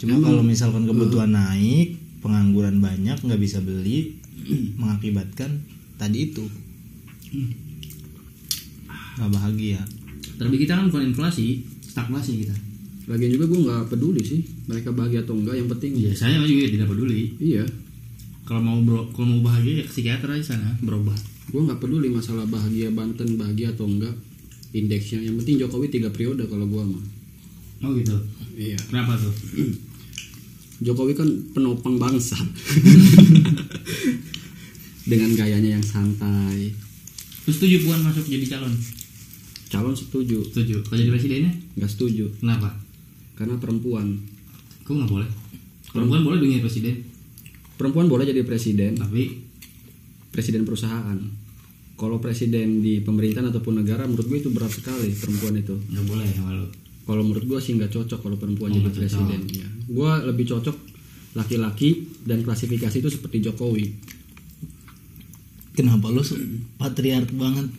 cuma kalau misalkan kebutuhan naik pengangguran banyak nggak bisa beli mengakibatkan tadi itu nggak bahagia Tapi kita kan bukan inflasi Stagnasi kita Lagian juga gua nggak peduli sih mereka bahagia atau enggak. Yang penting Iya saya juga tidak peduli iya. Kalau mau bro, kalau mau bahagia ya ke psikiater aja sana berobat Gua nggak peduli masalah bahagia Banten bahagia atau enggak indeksnya. Yang penting Jokowi tiga periode kalau gua mah. Oh gitu Iya. Kenapa tuh? Jokowi kan penopang bangsa. Dengan gayanya yang santai. Terus setuju Puan masuk jadi calon? Calon setuju, Setuju Kalau jadi presidennya? nggak setuju Kenapa? karena perempuan. Kok nggak boleh? Perempuan boleh jadi presiden Perempuan boleh jadi presiden, Tapi presiden perusahaan. Kalau presiden di pemerintahan ataupun negara, menurut gue itu berat sekali perempuan itu. nggak boleh ya malu Kalau menurut gue sih nggak cocok kalau perempuan Oh, jadi cocok. presiden. Ya. Gue lebih cocok laki-laki dan klasifikasi itu seperti Jokowi. kenapa se- patriark banget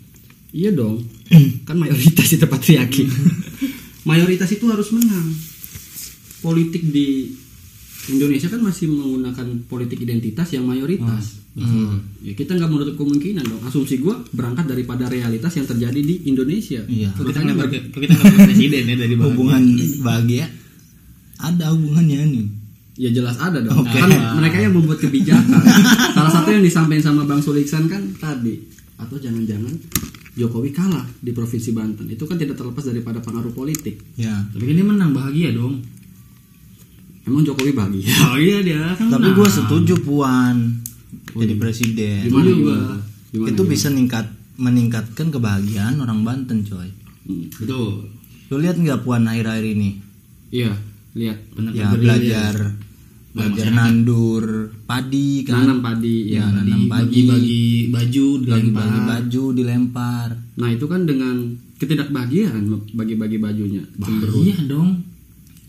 Iya dong, kan mayoritas itu patriarki. mayoritas itu harus menang. Politik di Indonesia kan masih menggunakan politik identitas yang mayoritas. Hmm. Ya kita nggak menutup kemungkinan dong. Asumsi gua berangkat daripada realitas yang terjadi di Indonesia. Iya. Kita nggak ber- kita nggak presiden ya dari bahagia? hubungan bahagia ada hubungannya nih Ya jelas ada dong. Oke. Kan mereka yang membuat kebijakan. Salah satu yang disampaikan sama Bang Suliksan kan tadi. Atau jangan-jangan Jokowi kalah di Provinsi Banten. Itu kan tidak terlepas daripada pengaruh politik. ya Tapi dia menang bahagia dong. Emang Jokowi bahagia? Oh iya dia kan tapi gue setuju puan jadi presiden Gimana juga. gimana? Gimana, itu gimana? bisa ningkat meningkatkan kebahagiaan orang Banten coy Hmm. Betul. lu lihat nggak puan akhir-akhir ini Iya, lihat. Benar ya belajar belajar nandur padi kan Nanam padi ya ya. nanam padi bagi-bagi baju bagi dilempar. baju dilempar Nah, itu kan dengan ketidakbahagiaan bagi-bagi bajunya. Iya dong.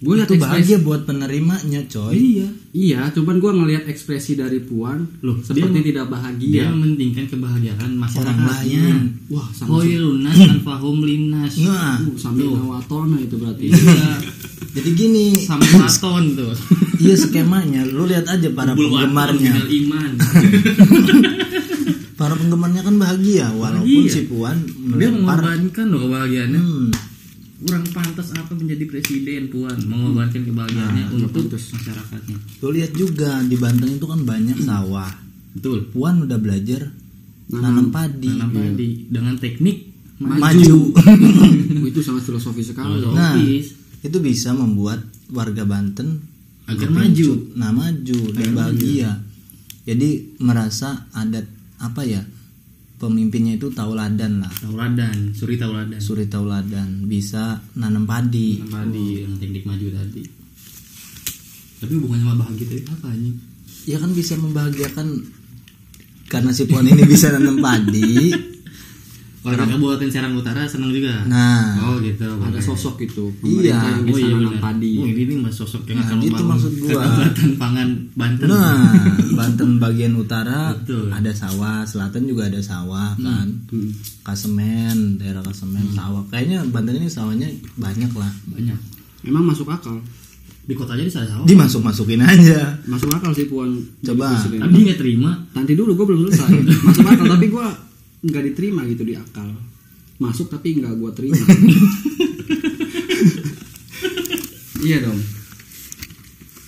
Gue lihat bahagia buat penerimanya coy Iya. Iya, cuman gua ngelihat ekspresi dari Puan Loh, seperti dia- tidak Dia bahagia. mementingkan kebahagiaan masyarakatnya. lain. Wah, Hoi lunas tanpa hum linas. nah Uh, sambil nawatona itu berarti. Iya. jadi gini Sama waton tuh. iya skemanya lu lihat aja para Bul waton, penggemarnya iman. para penggemarnya kan bahagia walaupun Bahagia. si puan Dia mengorbankan loh kebahagiaannya. hmm, Kurang pantas apa menjadi presiden Puan? Mengorbankan kebahagiaannya Nah, untuk pantas. masyarakatnya. lu lihat juga di Banten itu kan banyak sawah. Betul. Puan udah belajar nanam padi. nanam padi dengan teknik maju. itu sangat filosofi sekali. Loh. nah Logis. itu bisa membuat warga Banten agar berkencut. maju. nah maju dan bahagia. Jadi merasa ada apa ya pemimpinnya itu tauladan lah. Tauladan suri tauladan. Suri tauladan bisa nanam padi. Nanam padi dengan teknik maju tadi. Tapi hubungannya sama bahagia tadi apa anjing ya kan bisa membahagiakan karena si Puan ini bisa nanam padi warga kabupaten Serang Utara senang juga. Nah. Oh gitu. Ada boleh. sosok itu Iya. pemerintah yang oh iya nanam padi. Oh ini nih mas sosok yang Nah, akan itu membangun maksud gua. ketahanan pangan Banten. Nah Banten bagian utara Betul. ada sawah selatan juga ada sawah kan? Hmm. Kasemen daerah Kasemen sawah. Kayaknya Banten ini sawahnya banyak lah. Banyak. Memang masuk akal? Di kota aja di sana sawah. Dimasuk masukin aja. Masuk akal sih puan. Coba. tapi nggak terima. Nanti dulu gue belum selesai. Masuk akal tapi gue nggak diterima gitu di akal. Masuk tapi nggak gue terima. Iya dong.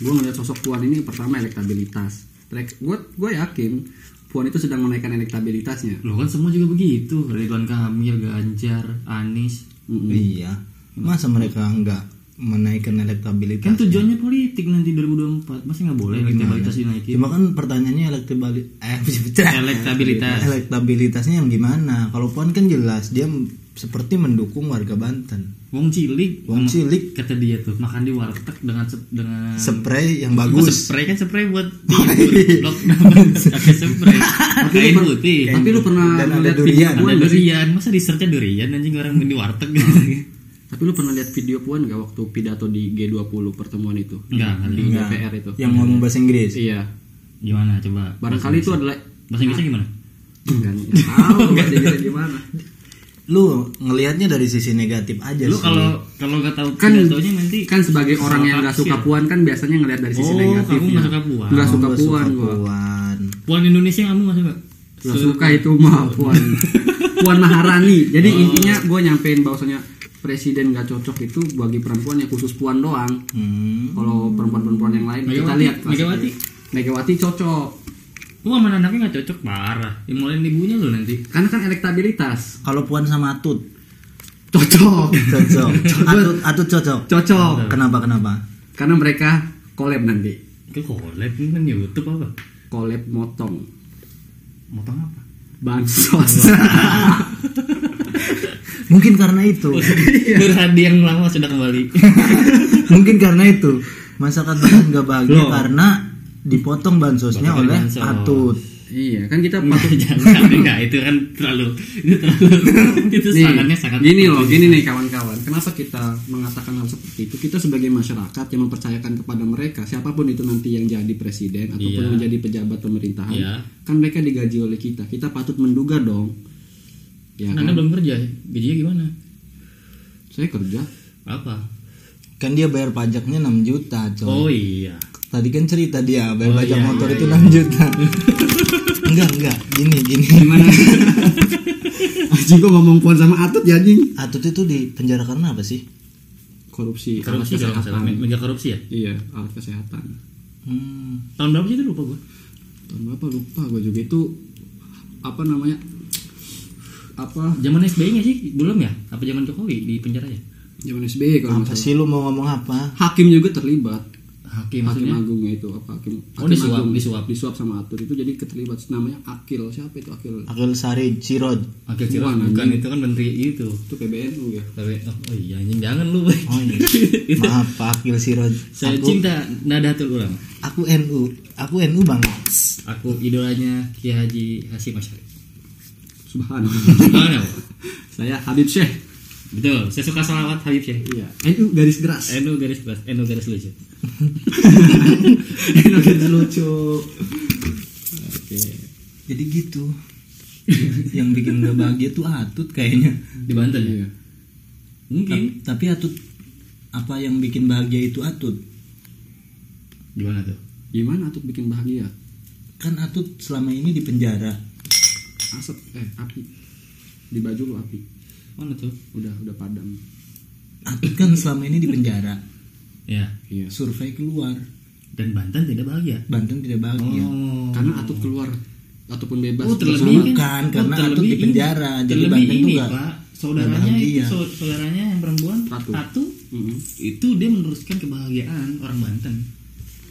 Gue ngeliat sosok puan ini pertama elektabilitas. Gue gue yakin puan itu sedang menaikkan elektabilitasnya. Lo kan semua juga begitu. Ridwan Kamil Ganjar Anies. Mm-mm. iya. Masa mereka nggak menaikkan elektabilitas kan tujuannya politik nanti 2024 masa nggak boleh elektabilitas dinaikin cuma kan pertanyaannya elektabilitas eh, elektabilitas. Elektabilitasnya yang gimana? Kalau Puan kan jelas dia seperti mendukung warga Banten. Wong cilik Wong cilik. kata dia tuh makan di warteg dengan dengan spray yang Oh, bagus. spray kan spray buat tidur. lockdown pakai spray. Kain putih. tapi lu pernah Dan ada ngeliat durian. ada durian. Masa di searchnya durian anjing orang di warteg tapi lu pernah lihat video puan nggak waktu pidato di G20 pertemuan itu? Enggak di Enggak. DPR itu. Yang ngomong bahasa Inggris? Iya. Gimana coba? Barangkali itu adalah bahasa Inggrisnya gimana? Enggak tahu bahasa Inggrisnya gimana. Lu ngelihatnya dari sisi negatif aja lu sih. kalau kalau nggak tahu kan pidatonya nanti kan sebagai orang yang nggak tafsir. suka puan kan biasanya ngelihat dari sisi Oh, negatifnya. kamu nggak suka Puan. Oh, suka puan gua. Puan. puan Indonesia kamu nggak suka? Nggak suka itu mah puan. Puan Maharani. Jadi Oh. intinya gue nyampein bahwasanya presiden nggak cocok itu bagi perempuan ya khusus puan doang Hmm. kalau perempuan-perempuan yang lain kita Megawati, lihat kelas Megawati. itu. Megawati cocok Wah mana anaknya nggak cocok parah. Dimulai ibunya lo nanti. karena kan elektabilitas Kalau Puan sama Atut cocok cocok. Atut Atut cocok. cocok Kenapa kenapa? karena mereka collab nanti Ke collab ini kan YouTube apa? collab motong Motong apa? bansos Mungkin karena itu. Berhadi yang lama sudah kembali. Mungkin karena itu. Masyarakat Banten nggak bahagia Loh. karena dipotong bansosnya Potong oleh bansos. Atut. iya kan kita patut jangan enggak itu kan terlalu itu terlalu itu Nih, sangatnya sangat gini loh, gini nih kawan-kawan. Kenapa kita mengatakan hal seperti itu? Kita sebagai masyarakat yang mempercayakan kepada mereka, siapa pun itu nanti yang jadi presiden ataupun Iya. menjadi pejabat pemerintahan, Iya. kan mereka digaji oleh kita. Kita patut menduga dong. Ya Anda kan? belum kerja, gajinya gimana? Saya kerja. Apa? Kan dia bayar pajaknya 6 juta, coy. Oh iya. Tadi kan cerita dia bayar Oh, pajak iya, motor iya, itu iya. 6 juta. enggak, enggak. Gini, gini. Gimana? Anjing kok ngomong puan sama Atut ya anjing. Atut itu di penjara karena apa sih? Korupsi, Korupsi alat kesehatan. mega korupsi ya? Iya, alat kesehatan. Hmm. Tahun berapa sih itu lupa gua. Tahun berapa lupa gue juga itu apa namanya? Apa Zaman SBY nggak sih? Belum ya? Apa zaman Jokowi di penjara ya? zaman SBY kalau nggak Apa salah. sih lu mau ngomong apa? Hakim juga terlibat. Hakim hakim maksudnya? agungnya itu apa hakim Oh, hakim disuap, agung. disuap. disuap sama atur itu jadi keterlibat namanya akil siapa itu akil Akil Sari Cirod. Akil Sirot Bukan, bukan anjing. itu kan menteri itu. itu PBNU ya Tapi oh, oh iya anjing jangan lu. Oh iya. Maaf Pak Akil Sirod. Saya aku, cinta Nadatul Ulama. aku NU. Aku NU banget. Aku idolanya Kiai Haji Hasyim Asyari. Subhanallah saya Habib Syekh Betul, saya suka salawat Habib Syekh. iya NU garis keras Enu garis keras, Enu garis lucu. NU garis lucu oke Jadi gitu. yang bikin gak bahagia tuh Atut kayaknya. Di Banten ya? iya Mungkin. Ta- Tapi Atut apa yang bikin bahagia itu Atut? Gimana tuh? gimana tuh bikin bahagia Kan Atut selama ini di penjara. Asap eh api di baju lu api Mana tuh? udah udah padam Atut kan selama ini di penjara. Ya. iya Survei keluar. Dan Banten tidak bahagia. Banten tidak bahagia. Oh. karena atut keluar ataupun bebas Oh, terlebih kan? Bukan, Oh, karena terlebih Atut di ini. penjara. Jadi Terlebih Banten ini, nggak- Pak. Saudaranya itu, saudaranya yang perempuan Ratu. Ratu, Mm-mm. itu dia meneruskan kebahagiaan orang Banten.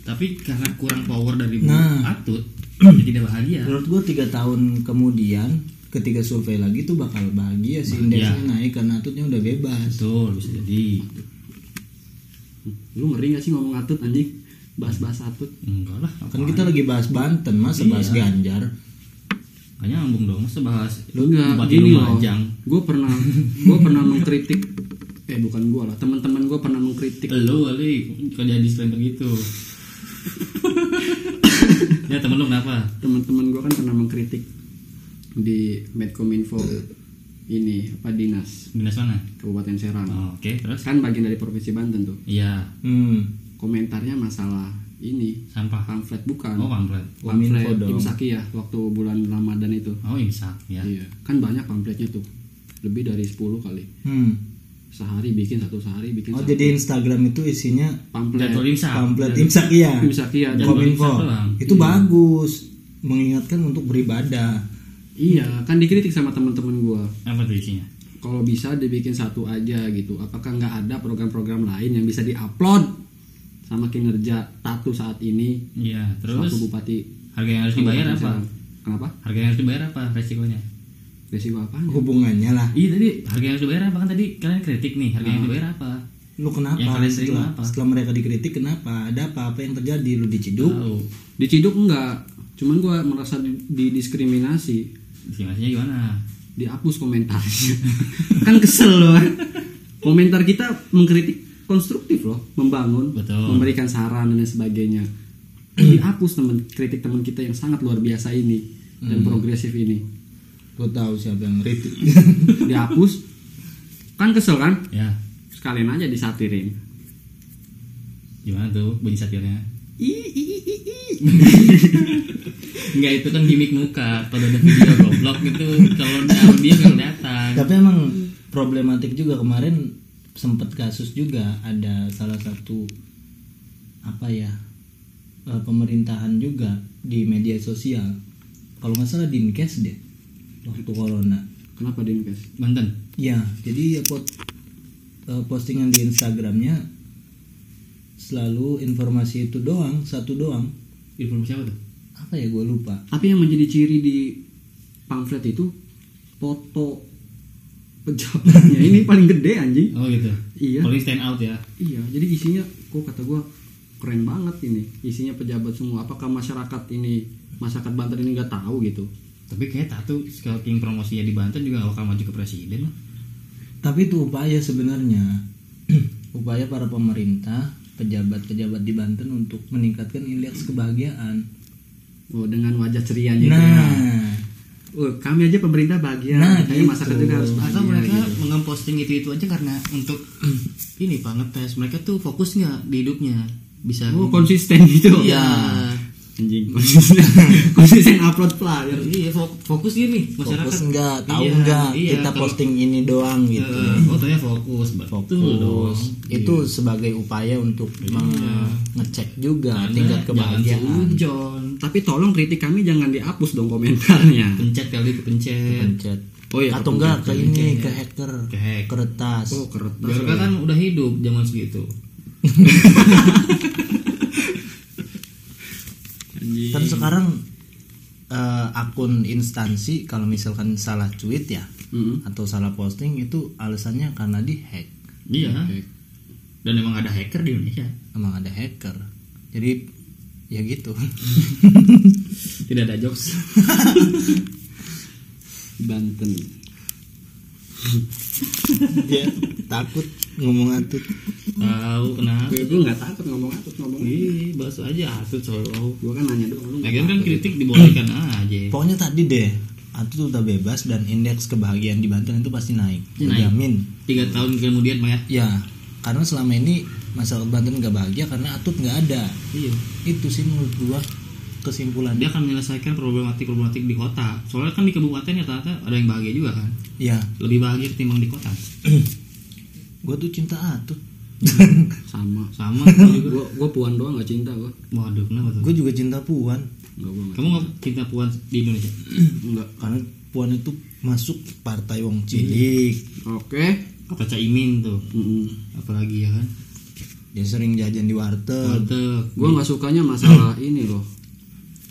Tapi karena kurang power dari Bu Nah. Atut, tidak bahagia. Menurut gue tiga tahun kemudian ketika survei lagi tuh bakal bahagia sih indeksnya naik karena Atutnya udah bebas. Betul, bisa jadi. lu ngeri gak sih ngomong atut anjing bahas-bahas atut Enggak lah. Kan kita lagi bahas Banten, masa bahas Iya. Ganjar? Kayaknya nyambung dong, masa bahas lu enggak gini loh gue pernah gue pernah mengkritik eh bukan gue lah teman-teman gue pernah mengkritik Lu kali kok jadi disclaimer gitu. ya temen lu kenapa? teman-teman gue kan pernah mengkritik di Medcominfo ini apa dinas Dinas mana? Kabupaten Serang Oh, Oke, terus? kan bagian dari provinsi Banten tuh Iya, Hmm. komentarnya masalah ini sampah. pamflet bukan Oh, pamflet. Pamflet imsaki ya waktu bulan Ramadan itu Oh, imsak ya. iya kan banyak pamfletnya tuh lebih dari 10 kali Hmm. Sehari bikin satu sehari bikin Oh satu jadi Instagram itu isinya pamflet imsak. pamflet imsak iya. ya dan- Jadwal Kominfo. imsak. Itu bagus mengingatkan untuk beribadah. iya kan dikritik sama teman-teman gue Apa tuh isinya? kalau bisa dibikin satu aja gitu apakah nggak ada program-program lain yang bisa diupload sama kinerja Tatu saat ini Iya, selaku terus bupati harga yang harus dibayar apa? Kenapa Harga yang harus dibayar apa resikonya? Resiko apa Hubungannya lah. Iya tadi harga yang dibayar apa kan tadi kalian kritik nih harga yang dibayar apa? Lu kenapa? Yang kalian setelah, apa? setelah mereka dikritik kenapa? Ada apa? Apa yang terjadi? Lu diciduk? Tahu. diciduk enggak cuman gue merasa di- didiskriminasi Diskriminasinya gimana? dihapus komentarnya kan kesel loh kan. komentar kita mengkritik konstruktif loh membangun Betul. memberikan saran dan sebagainya dihapus teman kritik teman kita yang sangat luar biasa ini dan progresif ini Gue tahu siapa yang ngeritik. dihapus kan kesel kan Ya, sekalian aja disatirin gimana tuh bunyi satirnya? Ih, ih, ih, ih, ih. Enggak itu kan gimmick muka. Kalau ada video goblok gitu, kalau ada audio nggak kelihatan. Tapi emang problematik juga kemarin sempet kasus juga ada salah satu apa ya eh, pemerintahan juga di media sosial. Kalau nggak salah dinkes deh waktu corona. kenapa dinkes Banten. Ya, jadi ya pot, eh, postingan di Instagramnya selalu informasi itu doang, satu doang. Informasi apa tuh? Apa ya gue lupa. tapi yang menjadi ciri di pamflet itu foto pejabatnya ini paling gede anjing Oh gitu. Iya. Paling stand out ya. Iya, jadi isinya kok kata gua keren banget ini. Isinya pejabat semua. Apakah masyarakat ini masyarakat Banten ini nggak tahu gitu? Tapi kayak tato scouting promosinya di Banten juga gak bakal maju ke presiden lah. Tapi itu upaya sebenarnya. upaya para pemerintah, pejabat-pejabat di Banten untuk meningkatkan indeks kebahagiaan. Oh, dengan wajah ceria gitu. ya. Nah, Oh, kami aja pemerintah bahagia, Nah, makanya gitu. masyarakat juga harus bahagia. Atau mereka gitu. mengemposting itu itu aja karena untuk ini pak ngetes mereka tuh fokus nggak di hidupnya bisa Oh, konsisten gitu. iya Anjing, konsisten. konsisten upload flyer. iya fo- fokus gini masyarakat fokus enggak, tahu Iya, enggak iya, kita kalau- posting ini doang gitu. Eh, oh ternyata fokus betul dong Fokus. Itu sebagai upaya untuk mengecek juga Karena tingkat kebahagiaan. seujon. Tapi tolong kritik kami jangan dihapus dong komentarnya. pencet kali itu pencet Pencet. Oh iya, Atau enggak ke ini iya. ke hacker, Ke hack. ke retas. Oh, kertas. Biarka kan udah hidup zaman segitu Anjing. Kan sekarang eh, akun instansi kalau misalkan salah tweet ya Mm-mm. atau salah posting itu alasannya karena dihack. iya dan emang ada hacker di Indonesia Emang ada hacker. Jadi ya gitu. tidak ada jokes Banten. Ya takut ngomong atut. tahu kenapa Gue gue nggak takut ngomong atut ngomong. Ih, bahas aja atut solo Gue kan nanya doang lu. nggak Lagian kan kritik dibolehkan aja Pokoknya tadi deh atut udah bebas dan indeks kebahagiaan di Banten itu pasti naik. Naik. Dijamin. Tiga tahun kemudian Maya Ya, karena selama ini masyarakat Banten nggak bahagia karena atut nggak ada. Iya Itu sih menurut gua kesimpulan Dia akan menyelesaikan problematik-problematik di kota Soalnya kan di kabupaten ya ternyata ada yang bahagia juga kan Ya, Lebih bahagia ketimbang di kota gua tuh cinta atut. sama. Sama Gue gue puan doang nggak cinta gue. Waduh kenapa tuh Gue juga cinta Puan. Enggak gua kamu nggak cinta puan di Indonesia Enggak. karena puan itu masuk partai wong cilik Oke. kata Caimin tuh Mm-mm. apalagi ya kan dia sering jajan di warteg warteg Gue nggak sukanya masalah ini loh.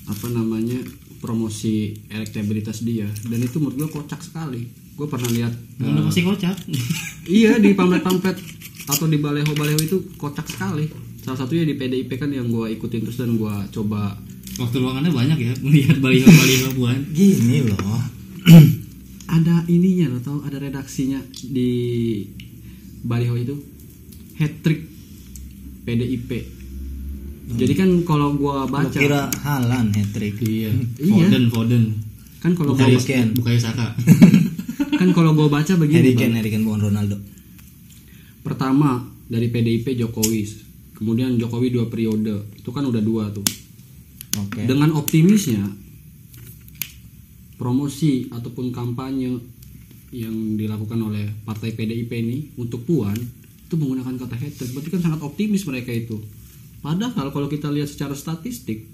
Apa namanya promosi elektabilitas dia dan itu menurut gue kocak sekali. Gue pernah lihat udah eh, pasti kocak iya di pamflet-pamflet atau di baleho-baleho itu kocak sekali. Salah satunya di PDIP kan yang gue ikutin terus dan gue coba waktu luangannya banyak ya melihat baliho-baliho puan gini loh ada ininya lo tau ada redaksinya di baliho itu hat trick PDIP. Jadi kan kalau gua baca kira halan hat trick iya Iya. Foden Foden kan kalau gua, Kane. bukannya Saka kan kalau gua baca begini Harry. Kane Harry Kane bukan Ronaldo Pertama dari PDIP Jokowi, kemudian Jokowi dua periode, itu kan udah dua tuh. oke Dengan optimisnya promosi ataupun kampanye yang dilakukan oleh partai PDIP ini untuk Puan itu menggunakan kata hat-trick, berarti kan sangat optimis mereka itu. Padahal kalau kita lihat secara statistik,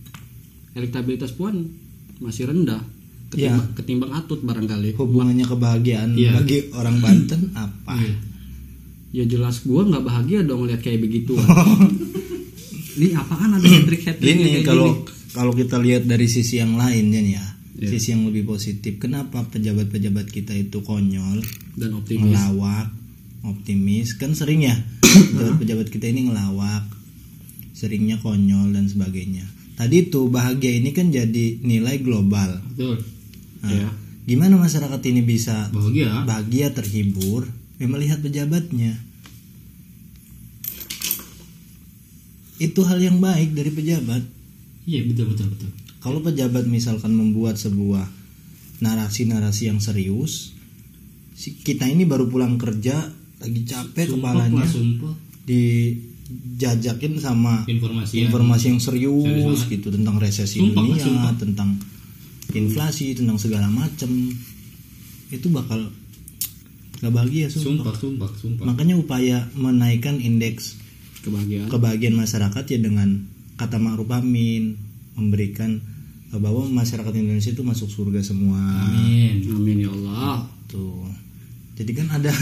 elektabilitas Puan masih rendah ketimbang, Iya. ketimbang Atut barangkali. hubungannya kebahagiaan Iya. bagi orang Banten apa Iya. Ya jelas gua nggak bahagia dong lihat kayak begituan. Ini apaan ada hat-trick hat Gini kalau kalau kita lihat dari sisi yang lain Jan, ya, sisi yang lebih positif. Kenapa pejabat-pejabat kita itu konyol, dan optimis. ngelawak, optimis? Kan sering ya pejabat-pejabat kita ini ngelawak, seringnya konyol dan sebagainya. Tadi tuh bahagia ini kan jadi nilai global. betul Nah, Ya. Gimana masyarakat ini bisa bahagia bahagia terhibur ya melihat pejabatnya? Itu hal yang baik dari pejabat. iya betul betul betul Kalau pejabat misalkan membuat sebuah narasi-narasi yang serius, kita ini baru pulang kerja lagi capek sumpah kepalanya lah sumpah dijajakin sama informasi yang- informasi yang serius Serius banget. gitu tentang resesi Sumpah, dunia, sumpah. tentang inflasi, tentang segala macem itu bakal gak bahagia sumpah. sumpah sumpah sumpah Makanya upaya menaikkan indeks kebahagiaan. kebahagiaan masyarakat ya dengan kata Ma'ruf Amin memberikan bahwa masyarakat Indonesia itu masuk surga semua. amin Amin ya Allah. Tuh. Jadi kan ada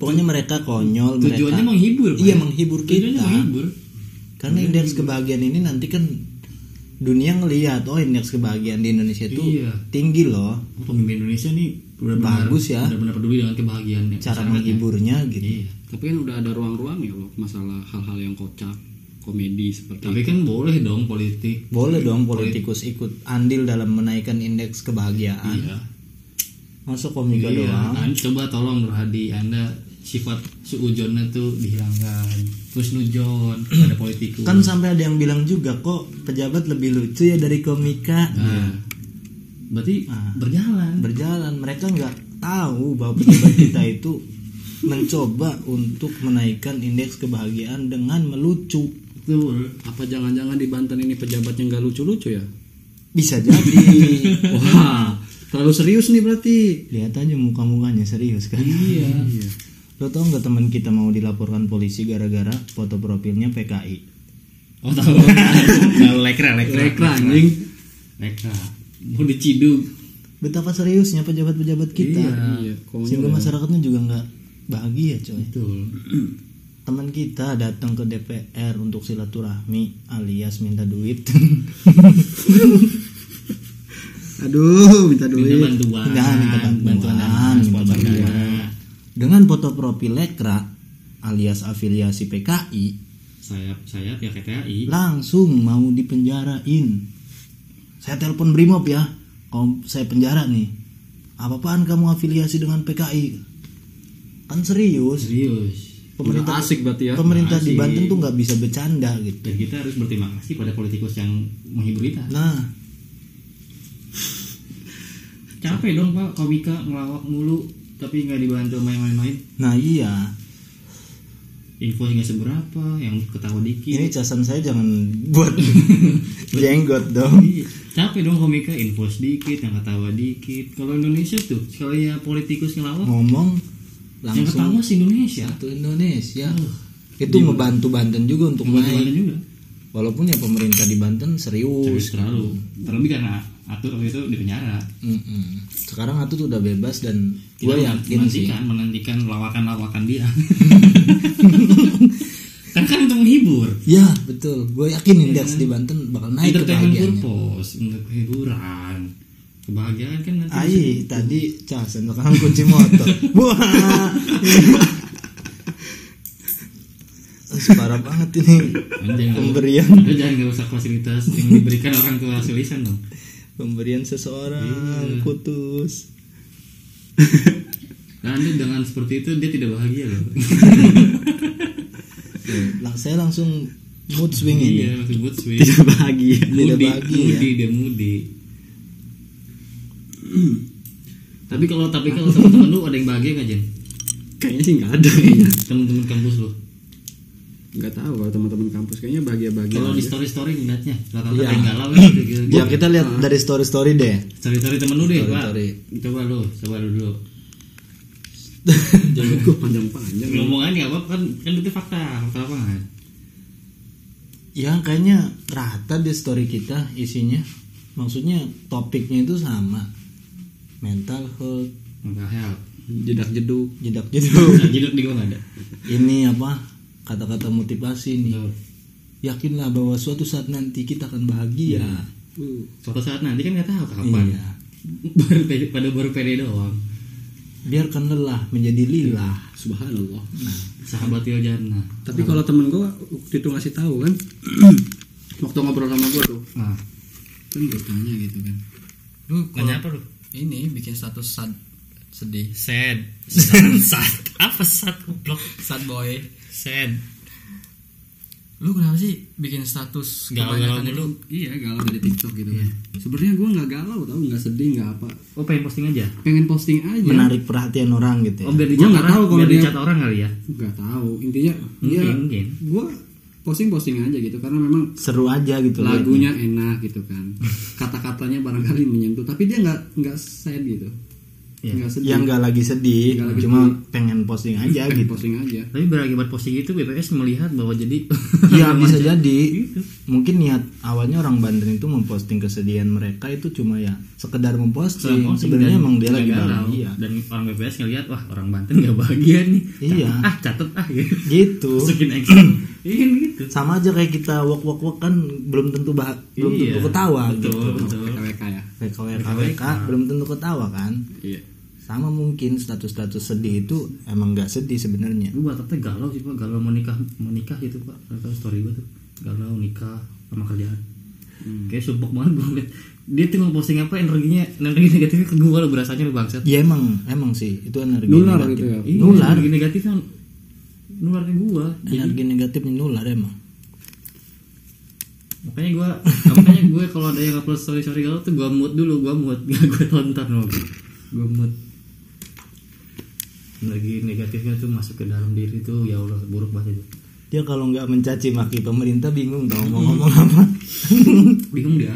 Pokoknya mereka konyol, tujuannya mereka menghibur Pak. Iya, menghibur tujuannya kita. menghibur Karena indeks kebahagiaan ini nanti kan dunia ngelihat oh indeks kebahagiaan di Indonesia itu Iya. tinggi loh. Oh, pemimpin Indonesia nih benar-benar Bagus ya. benar-benar peduli dengan kebahagiaannya Cara menghiburnya gitu. iya Tapi kan udah ada ruang-ruangnya loh masalah hal-hal yang kocak, komedi seperti tapi kan boleh dong politik Boleh dong politikus ikut andil dalam menaikkan indeks kebahagiaan. iya Masa komika Iya, doang? An- coba tolong Nur Hadi Anda sifat suujonnya tuh dihilangkan terus nujon pada politikus Kan sampai ada yang bilang juga kok pejabat lebih lucu ya dari komika. nah, berarti Ah. berjalan Berjalan mereka nggak tahu bahwa pejabat kita itu mencoba untuk menaikkan indeks kebahagiaan dengan melucu. betul apa jangan-jangan di Banten ini pejabatnya nggak lucu-lucu ya? Bisa jadi. Wah, terlalu serius nih berarti. Lihat aja muka-mukanya serius kan. iya Lo tau nggak teman kita mau dilaporkan polisi gara-gara foto profilnya PKI? oh tahu lekra lekra Lekra anjing. lekra mau diciduk Betapa seriusnya pejabat-pejabat kita. Iya, konyol Sehingga ya. masyarakatnya juga nggak bahagia coy. betul Teman kita datang ke DPR untuk silaturahmi alias minta duit. Aduh, minta minta duit. bantuan Enggak, minta bantuan, bantuan dana minta sponsor bantuan. dana Dengan foto profil Lekra alias afiliasi PKI sayap sayap ya KTAI langsung mau dipenjarain. Saya telepon Brimob ya. Kalau saya penjara nih. Apa-apaan kamu afiliasi dengan PKI? Kan serius. serius Pemerintah asik berarti ya. Pemerintah di Asik. Banten tuh nggak bisa bercanda gitu. dan kita harus berterima kasih pada politikus yang menghibur kita Nah, capek dong pak komika ngelawak mulu tapi nggak dibantu sama yang lain-lain? Nah iya. info nggak seberapa yang ketawa dikit. Ini casan saya jangan buat jenggot dong. Iya, capek dong komika. Info sedikit yang ketawa dikit. Kalau Indonesia tuh sekali ya politikus ngelawak Ngomong yang langsung. ketawa sih Indonesia. Satu Indonesia. Itu ngebantu Banten juga untuk Buat naik. juga. Walaupun ya pemerintah di Banten serius. Terlalu. Terlebih karena atur itu di penjara. Mm-mm. Sekarang Atut udah bebas dan gue yakin sih. menantikan menantikan lawakan-lawakan dia. Kan kan untuk menghibur ya betul. Gue yakin indeks di Banten bakal naik kebahagiaannya. purpose untuk hiburan kebahagiaan kan nanti Ai, tadi casan sekarang kunci motor. Wah. Ih, Parah banget ini pemberian. Jangan gak usah fasilitas yang diberikan orang tua tulisan dong pemberian seseorang putus. Nah, anda dengan seperti itu dia tidak bahagia loh. Lang saya langsung mood swing ini. iya, mood swing. Tidak bahagia. Tidak bahagia. moody, dia moody. tapi kalau tapi kalau teman-teman lu ada yang bahagia nggak Jen? Kayaknya sih nggak ada kayaknya. Teman-teman kampus lu. Nggak tahu kalau teman-teman kampus kayaknya bahagia-bahagia. Kalau di story story ngeliatnya, rata-rata yang galau gitu. gitu. Ya kita lihat dari story story deh. Story story temen lu deh, Story, Pak. story. Coba lu, coba lu dulu. Jangan gue panjang-panjang. Ngomong aja apa kan kan itu fakta, fakta apa kan? Ya kayaknya rata di story kita isinya. Maksudnya topiknya itu sama. Mental health, Enggak help. Jedak jeduk. jedak jeduk. Nah, jilid di gua nggak ada. Ini apa? Kata-kata motivasi nih. Betul. Yakinlah bahwa suatu saat nanti kita akan bahagia. Uh, Suatu saat nanti kan nggak tahu kapan. Iya. baru pede, pada baru pede doang. Biarkan lelah menjadi lilah. subhanallah. Sahabat Yojana. Tapi kalau temen gue waktu itu ngasih tahu kan, waktu ngobrol sama gue tuh, Nah, kan gue tanya gitu kan. Lu nanya apa lu? Ini bikin status sad sedih. Sad. Sad. sad. Apa sad goblok? Sad boy. Sad. Lu kenapa sih bikin status Galau-galau itu? Iya galau dari TikTok gitu kan. Sebenarnya gue nggak galau tau, nggak sedih, nggak apa. Oh pengen posting aja? Pengen posting aja. Menarik perhatian orang gitu ya. Oh biar Gua dicat nggak orang, tahu kalau biar dia- dicat orang kali ya? Nggak tahu. Intinya Mungkin, ya mungkin. gue posting posting aja gitu karena memang Seru aja gitu. lagunya enak gitu kan. Kata-katanya barangkali menyentuh, tapi dia nggak nggak sad gitu. Iya. Nggak sedih. Yang nggak lagi sedih, Nggak lagi cuma pengen posting aja Pengen gitu. posting aja. Tapi berakibat posting itu BPS melihat bahwa jadi Iya bisa jadi. Gitu. Mungkin niat awalnya orang Banten itu memposting kesedihan mereka itu cuma ya sekedar memposting. Posting Sebenarnya emang dia lagi galau. bahagia. Dan orang BPS ngelihat wah orang Banten gak bahagia nih. Iya. Catet, ah catet ah gitu. Gitu. Masukin action. Iya gitu. Sama aja kayak kita wok wok wok kan belum tentu bah belum Iya. tentu ketawa Betul, gitu. betul. KWK ya. WKWK belum tentu ketawa kan. Iya. Sama mungkin status-status sedih itu emang nggak sedih sebenarnya. Gue bataknya galau sih pak, galau mau nikah, mau nikah gitu pak. Tahu story gue tuh, galau nikah sama kerjaan. Kayak sumpah banget gue ngeliat dia tuh mau posting apa energinya energi negatifnya ke gue lo berasanya lo bangsat. Ya emang emang sih itu energi Nular negatif. gitu ya. Iya, Nular. energi negatif kan nular ke gue. Energi negatifnya nular emang. Makanya gue, makanya gue kalau ada yang upload story story galau tuh gue mood dulu, gue mood, gak gue tonton loh. Gue mood. Lagi negatifnya tuh masuk ke dalam diri tuh ya Allah buruk banget itu. Dia kalau nggak mencaci maki pemerintah bingung tau mau ngomong apa. Bingung dia.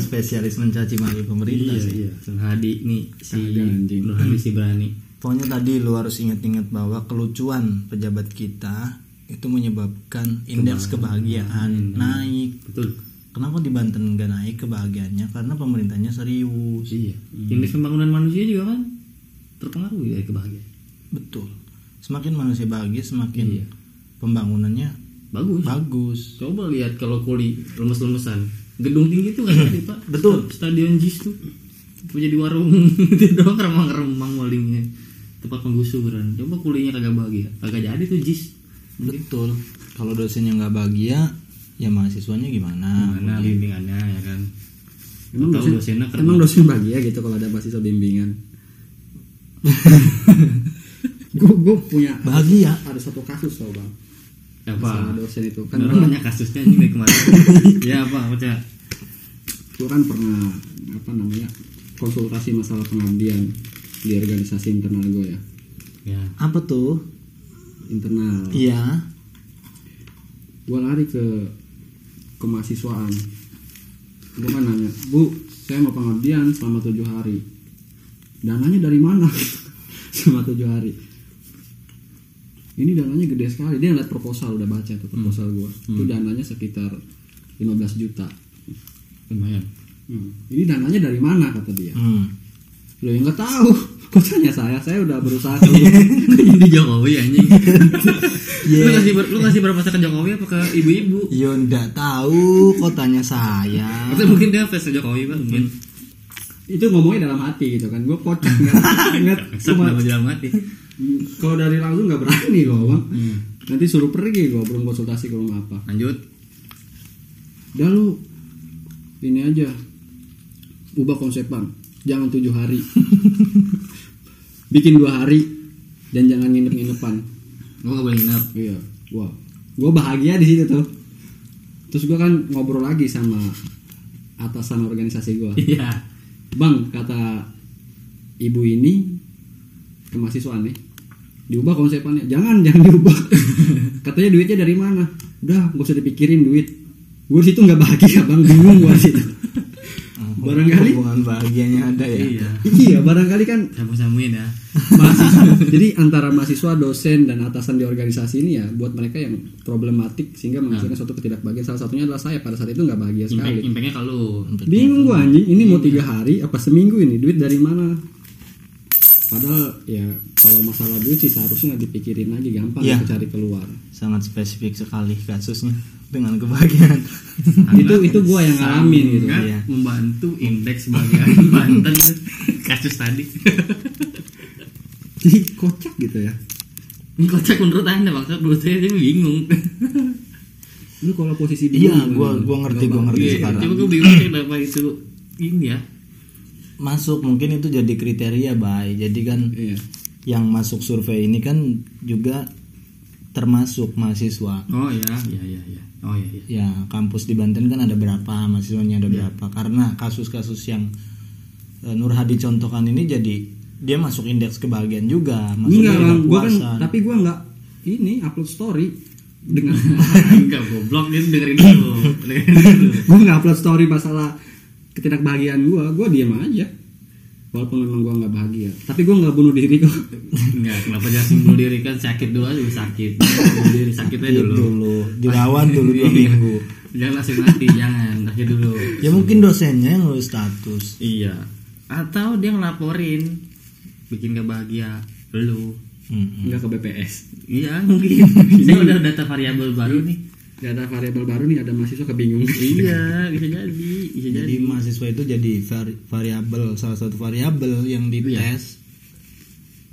Spesialis mencaci maki pemerintah Iya sih. iya. Sun Hadi nih si Kagak, anjing. Nur Hadi si berani. Pokoknya tadi lu harus ingat-ingat bahwa kelucuan pejabat kita itu menyebabkan indeks kebahagiaan naik. Betul. Kenapa di Banten nggak naik kebahagiaannya? Karena pemerintahnya serius. Iya. Indeks pembangunan manusia juga kan terpengaruh dari kebahagiaan. Betul. Semakin manusia bahagia, semakin Iya. pembangunannya Bagus. bagus. Coba lihat kalau kuli lemes-lemesan. Gedung tinggi tuh kan ada pak. Betul. Stadion JIS tuh. Itu jadi warung itu doang remang-remang wallingnya. Tempat penggusuran. Coba kulinya kagak bahagia. Kagak jadi tuh JIS. Betul. Kalau dosennya nggak bahagia, ya mahasiswanya gimana? Mana bimbingannya ya kan. Emang Tahu dosen, dosennya emang dosen bahagia gitu kalau ada mahasiswa bimbingan. gue gue punya Bahagia. ada satu kasus tau bang Apa? masalah dosen itu kan Kan banyak kasusnya ini dari kemarin. ya apa? Baca. gue kan pernah apa namanya konsultasi masalah pengabdian di organisasi internal gue ya Ya. Apa tuh? internal Iya. gue lari ke kemahasiswaan gue kan nanya bu saya mau pengabdian selama tujuh hari dananya dari mana? Selama tujuh hari. Ini dananya gede sekali. Dia ngeliat proposal udah baca tuh proposal gua. Itu dananya sekitar 15 juta. Lumayan. Hmm. ini dananya dari mana kata dia? Hmm. lo yang nggak tahu. Kok tanya saya saya udah berusaha jadi Jokowi anjing? Lu kasih ber- lu kasih berapa ke Jokowi apa ke ibu-ibu? Yo ndak tahu. Kok tanya saya. atau mungkin dia fans Jokowi pak mungkin itu ngomongnya dalam hati gitu kan. Gue kocak nggak cuma nama jalan mati kalau dari langsung nggak berani gue bang. Nanti suruh pergi gue belum konsultasi ke rumah apa. Lanjut. Udah lu ini aja. Ubah konsep bang. Jangan tujuh hari. Bikin dua hari dan jangan nginep nginepan gua gak boleh nginep. Iya wah gue bahagia di situ tuh. Terus gue kan ngobrol lagi sama atasan organisasi gue iya bang kata ibu ini ke mahasiswa nih diubah konsepannya. Jangan jangan diubah. Katanya duitnya dari mana? Udah gak usah dipikirin duit. Gue situ nggak bahagia bang. Bingung gue situ barangkali hubungan bahagianya ada ya. iya. Iya barangkali kan sambung sambungin ya. Mahasiswa. Jadi antara mahasiswa dosen dan atasan di organisasi ini ya buat mereka yang problematik sehingga menghasilkan suatu ketidakbahagiaan. Salah satunya adalah saya pada saat itu nggak bahagia impact sekali. impactnya kalau bingung gua anjing. Ini mau tiga hari apa seminggu ini? Duit dari mana? Padahal ya kalau masalah duit sih seharusnya dipikirin lagi gampang Iya. gitu cari keluar. Sangat spesifik sekali kasusnya dengan kebahagiaan. itu itu gua yang ngalamin gitu Sangat Iya. membantu indeks bagian Banten gitu. kasus tadi jadi kocak gitu ya ini kocak menurut anda maksud menurut saya dia bingung lu kalau posisi dia Iya, gua gua ngerti, gua ngerti Iya, sekarang. cuma gue bingung sih kenapa itu ini ya Masuk mungkin itu jadi kriteria, Bay. Jadi kan iya yang masuk survei ini kan juga termasuk mahasiswa. oh ya ya ya ya oh ya ya Ya, kampus di Banten kan ada berapa, mahasiswanya ada berapa. Karena kasus-kasus yang eh, Nur Hadi contohkan ini jadi dia masuk indeks kebahagiaan juga, masuk enggak gua kan kepuasan. tapi gua nggak ini upload story dengan enggak goblok dia dengerin dulu dengerin dulu gua nggak upload story masalah ketidakbahagiaan gua gua diam aja walaupun memang gua nggak bahagia. Tapi gua nggak bunuh diri kok. Enggak kenapa jangan bunuh diri? Kan sakit dulu aja sakit. Bunuh diri sakitnya dulu. dulu. Dilawan dulu dua minggu. jangan langsung mati jangan. Sakit dulu. Ya mungkin dosennya yang lulus status. iya. Atau dia ngelaporin bikin gak bahagia lu Mm-mm. nggak ke BPS iya mungkin. Saya udah data variabel baru nih ada variabel baru nih ada mahasiswa kebingung. Iya bisa jadi bisa jadi Jadi. mahasiswa itu jadi vari- variabel salah satu variabel yang dites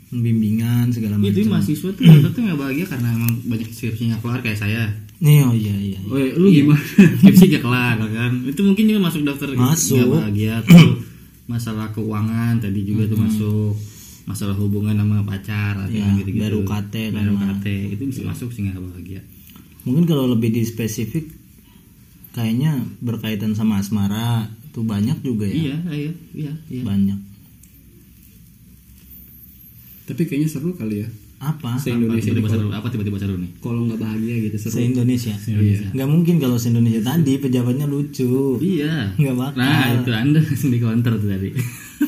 bimbingan segala macam. itu mahasiswa tuh tuh gak bahagia karena emang banyak skripsinya keluar kayak saya. Nih oh iya iya. iya. oh lu gimana? Skripsi gak kelar kan. Itu mungkin juga masuk daftar Masuk. gak bahagia tuh. Masalah keuangan tadi juga tuh masuk. Masalah hubungan sama pacar atau Ya, gitu gitu baru KT kan, baru. KT itu bisa masuk sih gak bahagia Mungkin kalau lebih di spesifik kayaknya berkaitan sama asmara itu banyak juga ya. iya iya iya iya Banyak. tapi kayaknya seru kali ya Apa? se apa Indonesia tiba-tiba seru apa tiba-tiba seru nih kalau nggak bahagia gitu seru Se Indonesia. Iya. Nggak mungkin kalau se Indonesia tadi pejabatnya lucu. iya Nggak bakal. nah itu anda langsung di counter tuh tadi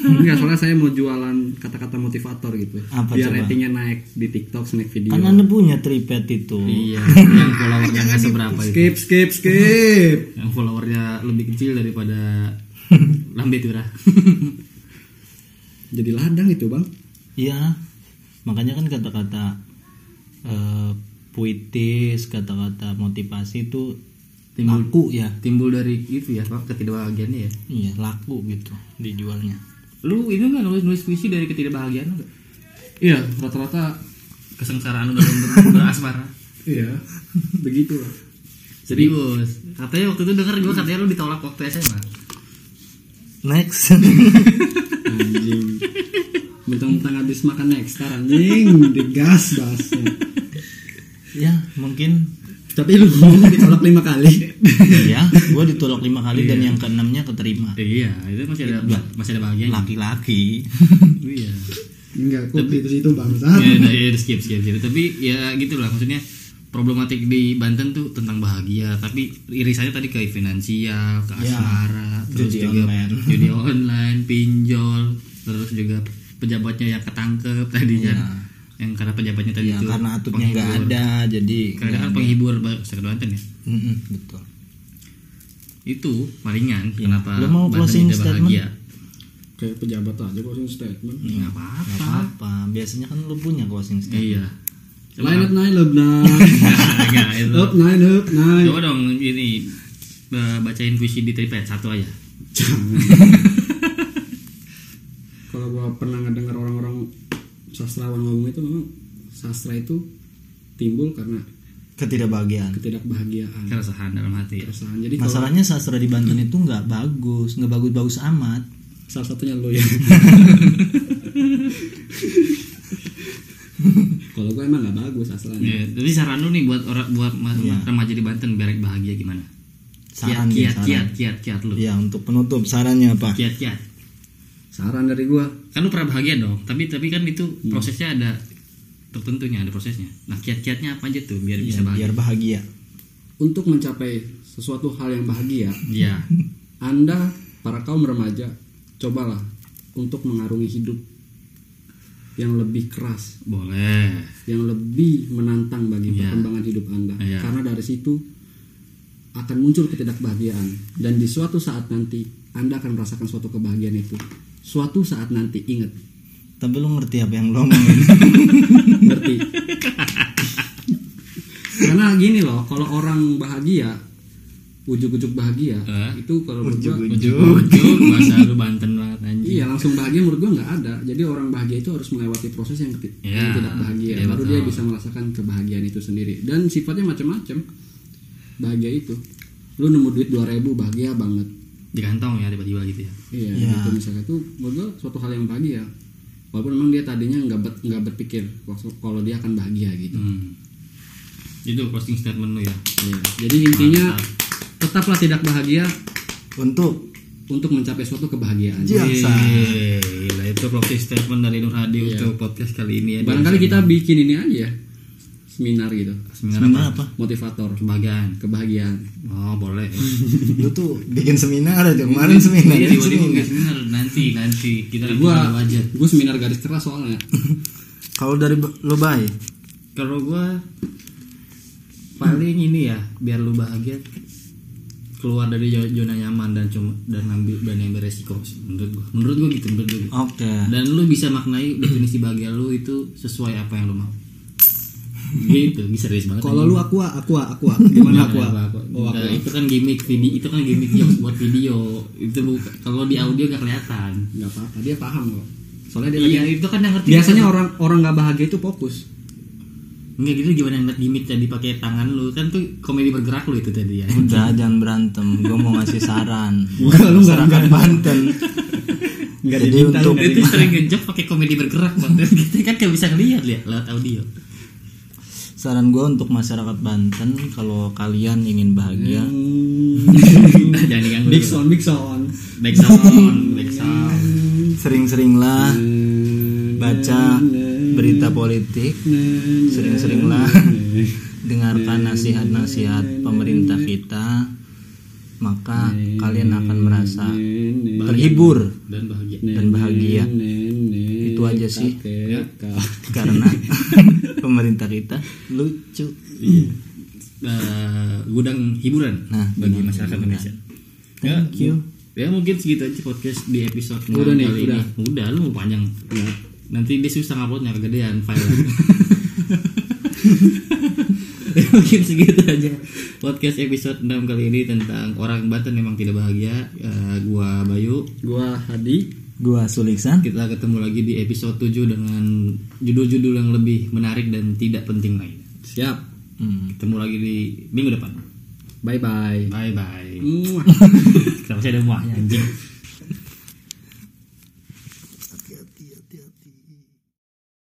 Enggak, soalnya saya mau jualan kata-kata motivator gitu. Apa Biar coba? ratingnya naik di TikTok, snack video. Kan anda punya tripet itu. iya yang followernya nggak seberapa itu Skip, skip, skip. yang followernya lebih kecil daripada lambe turah Jadi ladang itu, Bang. Iya, makanya kan kata-kata eh, puitis, kata-kata motivasi itu Timbul- laku ya. timbul dari itu ya pak ketidakbahagiaannya ya Iya, laku gitu dijualnya. Lu itu nggak nulis nulis puisi dari ketidakbahagiaan lu Iya, rata-rata kesengsaraan lu dalam ber- berasmara iya. Begitu lah. serius katanya waktu itu denger gue katanya lu ditolak waktu SMA Next. Anjing. Mentang-mentang habis makan next anjing, digas bahasnya. ya, mungkin Tapi lu ngomong ditolak lima kali. ya, gua ditolak lima kali dan yang keenamnya keterima. iya itu masih ada masih ada bahagianya Laki-laki. iya Enggak, kok itu situ bangsa. ya, ya, ya, skip skip skip tapi ya gitu lah maksudnya problematik di Banten tuh tentang bahagia tapi irisannya tadi ke finansial ke Ya, asmara terus judi juga online. judi online pinjol terus juga pejabatnya yang ketangkep tadi kan Ya. Yang karena pejabatnya tadi ya itu karena atutnya nggak ada jadi karena nggak kan penghibur masyarakat Banten ya? Mm-mm, betul. Itu palingan Iya. kenapa Lu mau closing tidak statement? bahagia kayak pejabat aja closing statement. Nggak nggak apa-apa. apa-apa. Biasanya kan lu punya closing statement. Iya. Line up nine up nine Nggak, up nine up nine coba dong ini bacain puisi di tripet satu aja. Kalau gua pernah orang-orang sastrawan ngomong itu memang sastra itu timbul karena ketidakbahagiaan. ketidakbahagiaan. Keresahan dalam hati ya. Keresahan. Jadi kalau masalahnya sastra di Banten itu nggak bagus nggak bagus-bagus amat. Salah satunya lo ya. Kalau gua emang nggak bagus sastranya Ya, tapi saran lu nih buat orang buat Iya. remaja di Banten biar bahagia gimana? saran kiat, kiat, saran. kiat, kiat, kiat lu. ya untuk penutup sarannya apa Kiat, kiat. Saran dari gua Kan lu pernah bahagia dong, tapi tapi kan itu Hmm. prosesnya ada tertentunya, ada prosesnya. Nah, kiat-kiatnya apa aja tuh biar Ya, bisa bahagia? biar bahagia untuk mencapai sesuatu hal yang bahagia Iya. anda para kaum remaja cobalah untuk mengarungi hidup yang lebih keras Boleh. yang lebih menantang bagi Iya. perkembangan hidup anda Iya. karena dari situ akan muncul ketidakbahagiaan dan di suatu saat nanti anda akan merasakan suatu kebahagiaan itu suatu saat nanti ingat. Tapi lu ngerti apa yang lo ngomongin ngerti. Karena gini loh kalau orang bahagia ujuk-ujuk bahagia Eh? itu kalau menurut gua Ujung masa lu Banten banget anjing. iya langsung bahagia menurut gua nggak ada. Jadi orang bahagia itu harus melewati proses yang, keti- Iya, yang tidak bahagia. iya, baru betul. dia bisa merasakan kebahagiaan itu sendiri. Dan sifatnya macam-macam. Bahagia itu. Lu nemu duit 2000 bahagia banget Di kantong ya tiba-tiba gitu ya. iya Iya. gitu misalnya itu menurut gua suatu hal yang bahagia walaupun memang dia tadinya nggak ber- nggak berpikir waktu- kalau dia akan bahagia gitu Hmm. Itu closing statement lu ya. Iya. jadi intinya Mantap. tetaplah tidak bahagia untuk untuk mencapai suatu kebahagiaan Iya. Itu closing statement dari Nur Hadi untuk podcast kali ini ya. Iya. barangkali kita bikin ini aja ya seminar gitu seminar seminar apa? apa motivator Kebahagiaan. kebahagiaan Oh, boleh. lu tuh bikin seminar aja kemarin seminar Iya, tiba-tiba seminar. nanti nanti kita gua aja. gua seminar garis keras soalnya kalau dari lo bay Kalau gua paling ini ya, biar lu bahagia keluar dari zona nyaman dan cuma dan ambil dan ambil resiko sih, menurut gua. Menurut gua gitu, menurut gua gitu. oke Dan lu bisa maknai definisi bahagia lu itu sesuai apa yang lu mau. Gitu, bisa serius banget. kalau lu aqua aqua aqua. Gimana aqua? Oh, itu kan gimmick video, itu kan gimmick jokes buat video. Itu bukan kalau di audio gak kelihatan. nggak apa-apa dia paham kok. Soalnya dia Iya, lagi itu kan yang ngerti. biasanya orang orang nggak bahagia itu fokus. Enggak gitu gimana ngeliat gimmick tadi pakai tangan lu? Kan tuh komedi bergerak lu itu tadi ya. udah jangan berantem. Gue mau ngasih saran. Bukan, lu nggak- masyarakat Banten. Nggak jadi untuk itu sering ngejok pakai komedi bergerak banget kita kan gak bisa ngeliat ya lewat audio saran gue untuk masyarakat Banten kalau kalian ingin bahagia jangan diganggu big sound big sound. Back sound back sound. Sering-seringlah baca berita politik. Sering-seringlah dengarkan nasihat-nasihat pemerintah kita maka kalian akan merasa terhibur dan bahagia. dan bahagia. Itu aja sih. Karena pemerintah kita. Lucu. Eh, gudang hiburan Nah, bagi gudang masyarakat hiburan. Indonesia. Thank you. ya. Mungkin segitu aja podcast di episode Udah nih, kali udah. ini. udah. Lu mau panjang. Nanti dia susah nguploadnya kegedean file. Ya, mungkin segitu aja podcast episode 6 kali ini tentang orang Banten memang tidak bahagia. Eh, gua Bayu. Gua Hadi gua Suliksan kita ketemu lagi di episode 7 dengan judul-judul yang lebih menarik dan tidak penting lain siap. Hmm. ketemu lagi di minggu depan. Bye bye bye bye kenapa sih ada muahnya anjing